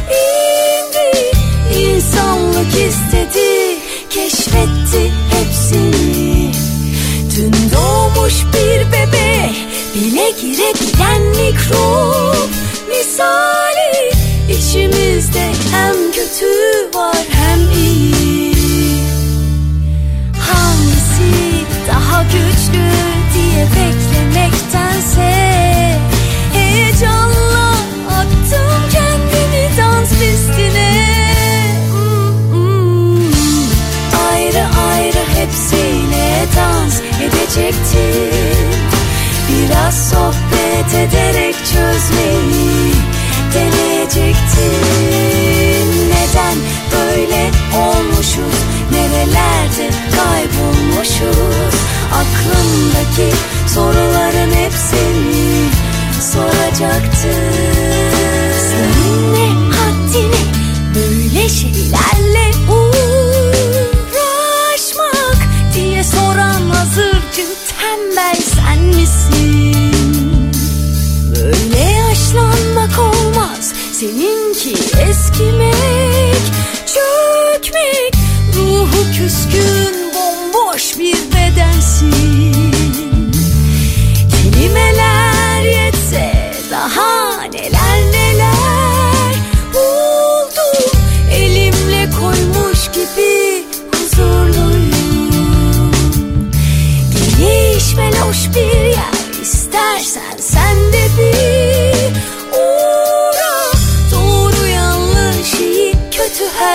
indi. İnsanlık istedi keşfetti Dün doğmuş bir bebe bile girebilen mikrop. Misali içimizde hem kötü var hem iyi. Hangisi daha güçlü diye beklemektense edecektim Biraz sohbet ederek çözmeyi deneyecektim Neden böyle olmuşuz? Nerelerde kaybolmuşuz? Aklımdaki soruların hepsini soracaktım Seninle haddine böyle şeylerle uğraşmak seninki. Eskimek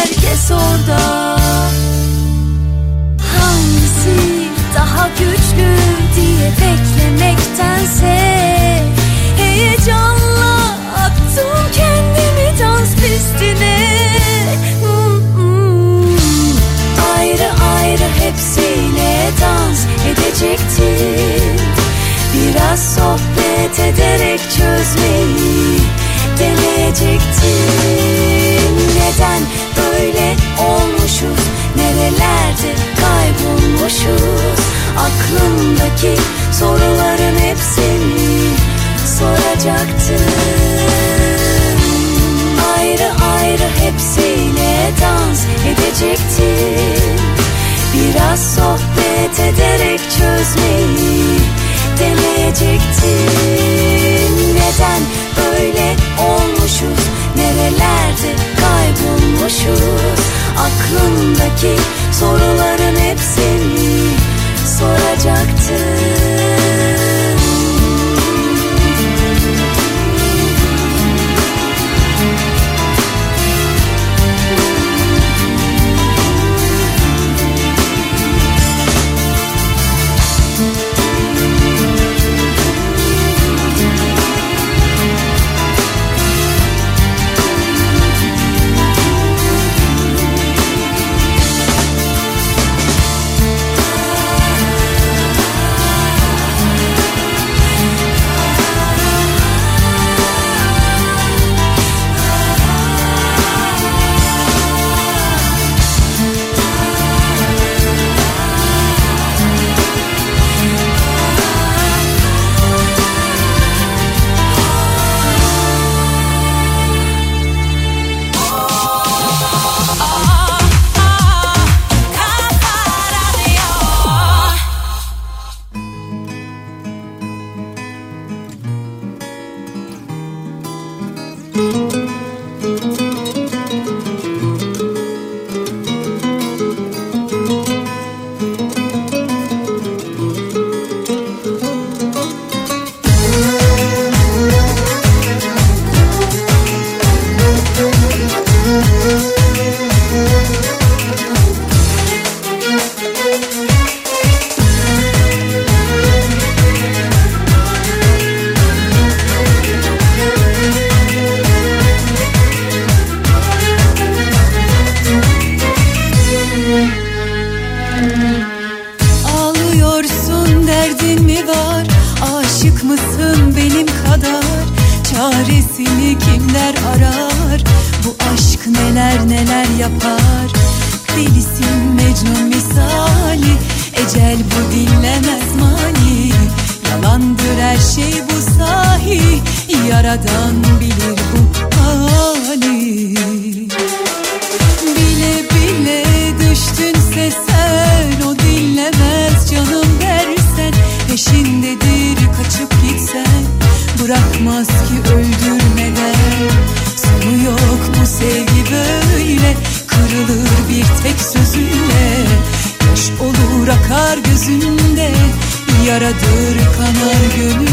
herkes orada. Hangisi daha güçlü diye beklemektense Heyecanla attım kendimi dans pistine. Ayrı ayrı hepsiyle dans edecektim. Biraz sohbet ederek çözmeyi deneyecektim. Neden nerelerde kaybolmuşuz. Aklımdaki soruların hepsini soracaktım. Ayrı ayrı hepsiyle dans edecektim. Biraz sohbet ederek çözmeyi deneyecektim. Neden böyle olmuşuz? Nerelerde kaybolmuşuz Aklımdaki soruların hepsini soracaktım yapar. Delisin Mecnun misali Ecel bu dinlemez mani. Yalandır her şey bu sahi Yaradan bilir bu hali. Bile bile düştünse sen O dinlemez canım dersen Peşindedir kaçıp gitsen. Bırakmaz ki öldürmeden Yaradır kanar gönülde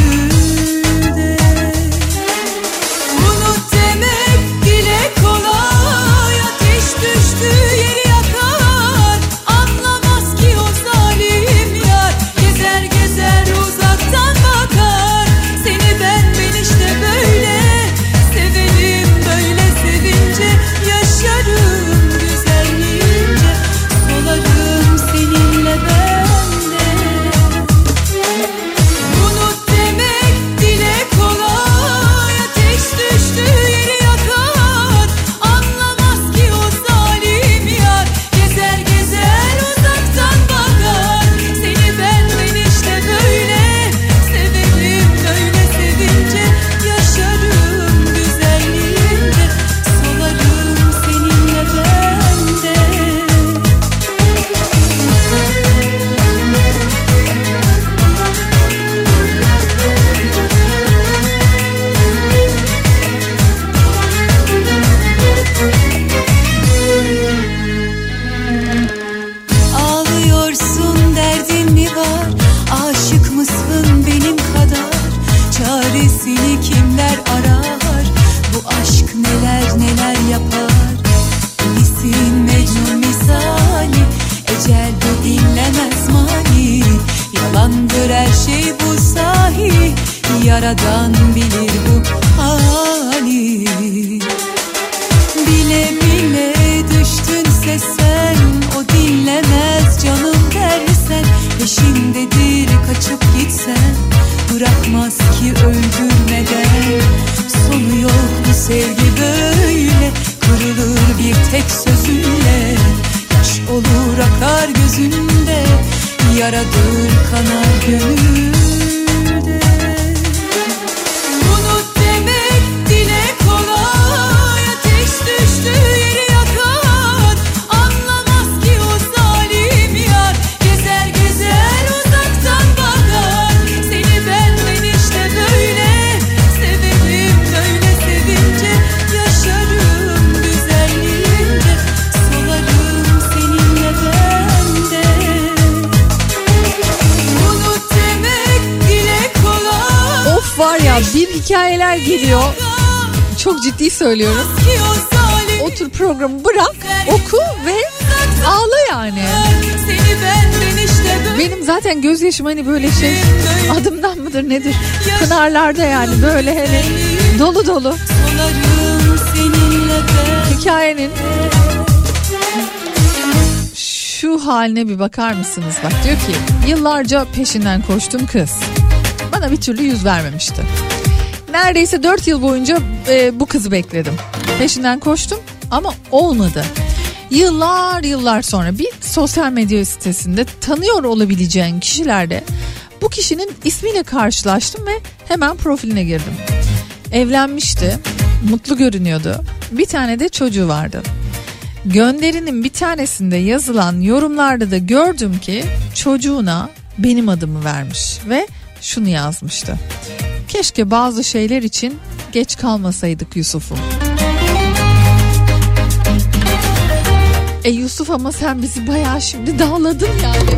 hikayeler geliyor. Çok ciddi söylüyorum. Otur programı bırak, oku ve ağla yani. Benim zaten gözyaşım hani böyle şey adımdan mıdır nedir? Pınarlarda yani böyle hani dolu dolu. Hikayenin şu haline bir bakar mısınız? Bak diyor ki yıllarca peşinden koştum kız. Bana bir türlü yüz vermemişti. Neredeyse 4 yıl boyunca e, bu kızı bekledim. Peşinden koştum ama olmadı. Yıllar yıllar sonra bir sosyal medya sitesinde tanıyor olabileceğin kişilerde bu kişinin ismiyle karşılaştım ve hemen profiline girdim. Evlenmişti, mutlu görünüyordu. Bir tane de çocuğu vardı. Gönderinin bir tanesinde yazılan yorumlarda da gördüm ki çocuğuna benim adımı vermiş ve şunu yazmıştı. Keşke bazı şeyler için geç kalmasaydık Yusuf'um. E Yusuf ama sen bizi bayağı şimdi dağladın yani.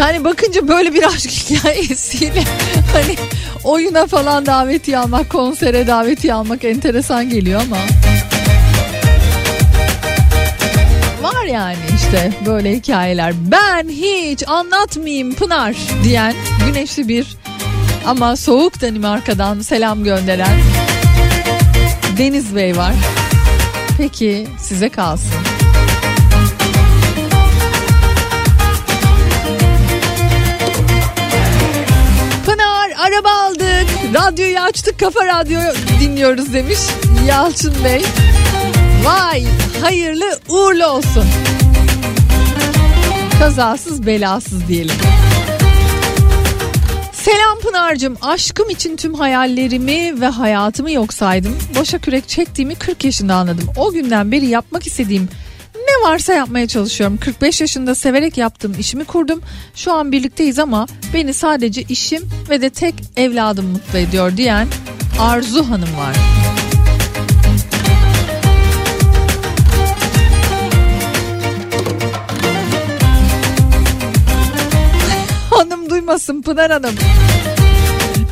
Yani bakınca böyle bir aşk hikayesiyle hani oyuna falan davetiye almak, konsere davetiye almak enteresan geliyor ama. Var yani işte böyle hikayeler. Ben hiç anlatmayayım Pınar diyen güneşli bir Ama soğuk Danimarka'dan selam gönderen Deniz Bey var. Peki size kalsın. Radyoyu açtık kafa radyo dinliyoruz demiş Yalçın Bey. Vay hayırlı uğurlu olsun. Kazasız belasız diyelim. Selam Pınar'cığım. Aşkım için tüm hayallerimi ve hayatımı yok saydım. Boşa kürek çektiğimi 40 yaşında anladım. O günden beri yapmak istediğim ne varsa yapmaya çalışıyorum. 45 yaşında severek yaptığım işimi kurdum. Şu an birlikteyiz ama beni sadece işim ve de tek evladım mutlu ediyor diyen Arzu Hanım var. Hanım duymasın Pınar Hanım.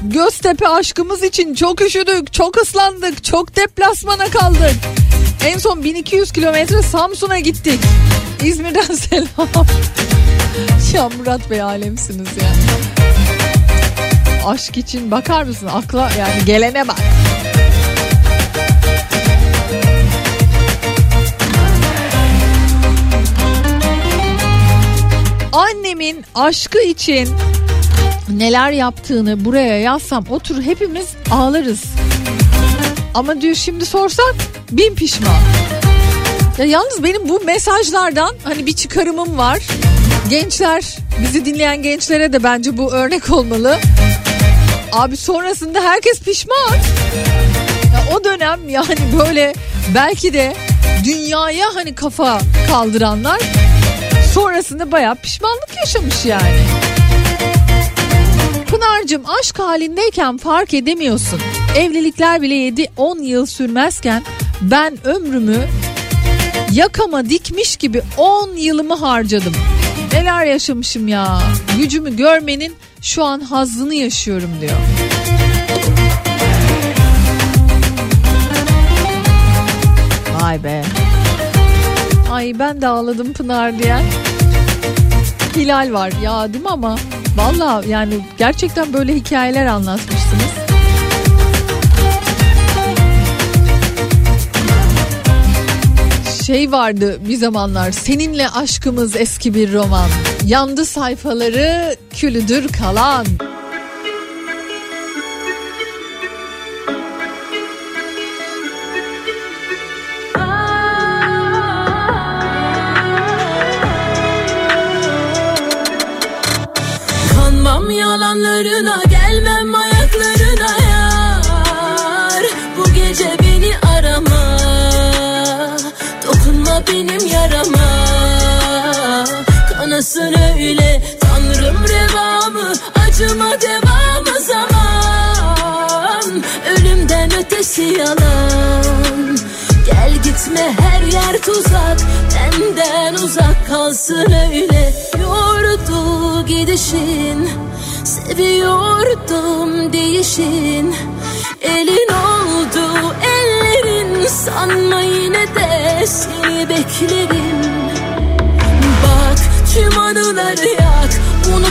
Göztepe aşkımız için çok üşüdük, çok ıslandık, çok deplasmana kaldık. En son 1200 kilometre Samsun'a gittik. İzmir'den selam. ya Murat Bey alemsiniz yani. Aşk için bakar mısın? Akla yani gelene bak. Annemin aşkı için neler yaptığını buraya yazsam otur hepimiz ağlarız. Ama diyor şimdi sorsak bin pişman. Ya yalnız benim bu mesajlardan hani bir çıkarımım var. Gençler bizi dinleyen gençlere de bence bu örnek olmalı. Abi sonrasında herkes pişman. Ya o dönem yani böyle belki de dünyaya hani kafa kaldıranlar sonrasında bayağı pişmanlık yaşamış yani. Pınar'cığım aşk halindeyken fark edemiyorsun. Evlilikler bile 7-10 yıl sürmezken ben ömrümü yakama dikmiş gibi 10 yılımı harcadım. Neler yaşamışım ya. Gücümü görmenin şu an hazzını yaşıyorum diyor. Vay be. Ay ben de ağladım Pınar diye. Hilal var ya değil mi ama? Valla yani gerçekten böyle hikayeler anlatmışsınız. Şey vardı bir zamanlar seninle aşkımız eski bir roman. Yandı sayfaları külüdür kalan. Kanmam yalanlarına Kanasın öyle tanrım revamı Acıma devamı zaman. Ölümden ötesi yalan. Gel gitme her yer tuzak. Benden uzak kalsın öyle. Yordu gidişin Seviyordum değişin. Elin oldu ellerin Sanma yine de seni beklerim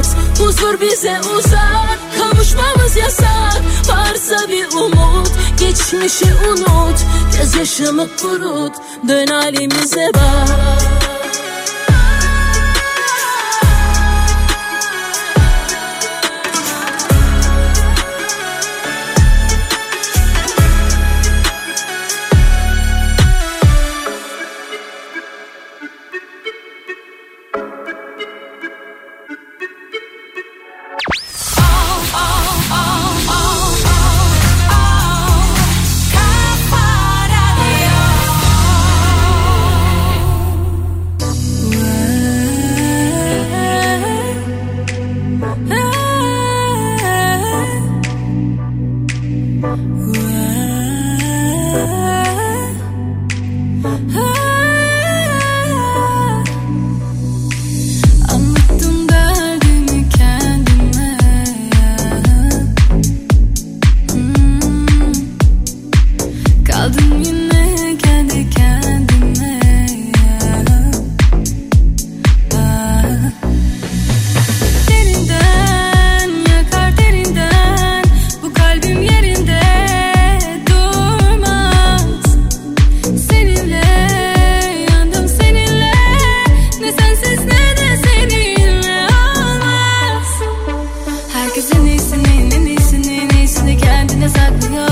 at Huzur bize uzak Kavuşmamız yasak. Varsa bir umut Geçmişi unut. Göz yaşımı kurut Dön halimize bak En iyisini en iyisini en iyisini kendine saklıyor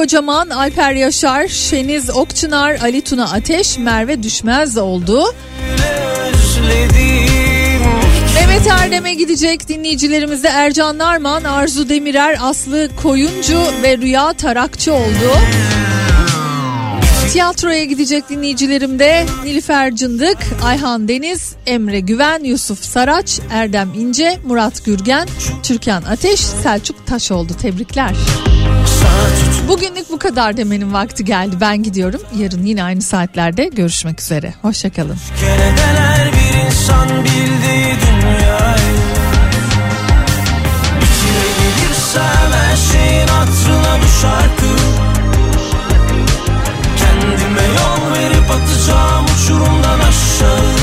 Kocaman, Alper Yaşar, Şeniz Okçınar, Ali Tuna Ateş, Merve Düşmez oldu. Mehmet Erdem'e gidecek dinleyicilerimiz de Ercan Narman, Arzu Demirer, Aslı Koyuncu ve Rüya Tarakçı oldu. Tiyatroya gidecek dinleyicilerim de Nilüfer Cındık, Ayhan Deniz, Emre Güven, Yusuf Saraç, Erdem İnce, Murat Gürgen, Türkan Ateş, Selçuk Taş oldu. Tebrikler. Bugünlük bu kadar demenin vakti geldi. Ben gidiyorum. Yarın yine aynı saatlerde görüşmek üzere. Hoşçakalın. Keredeler bir insan bildiği dünyayı İçine gelirsem her şeyin hatırına bu şarkı Kendime yol verip atacağım uçurumdan aşağı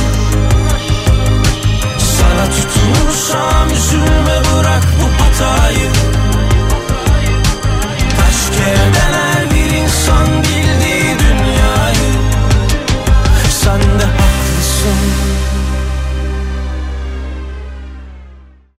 Sana tutunursam üzülme bırak bu hatayı Yeah.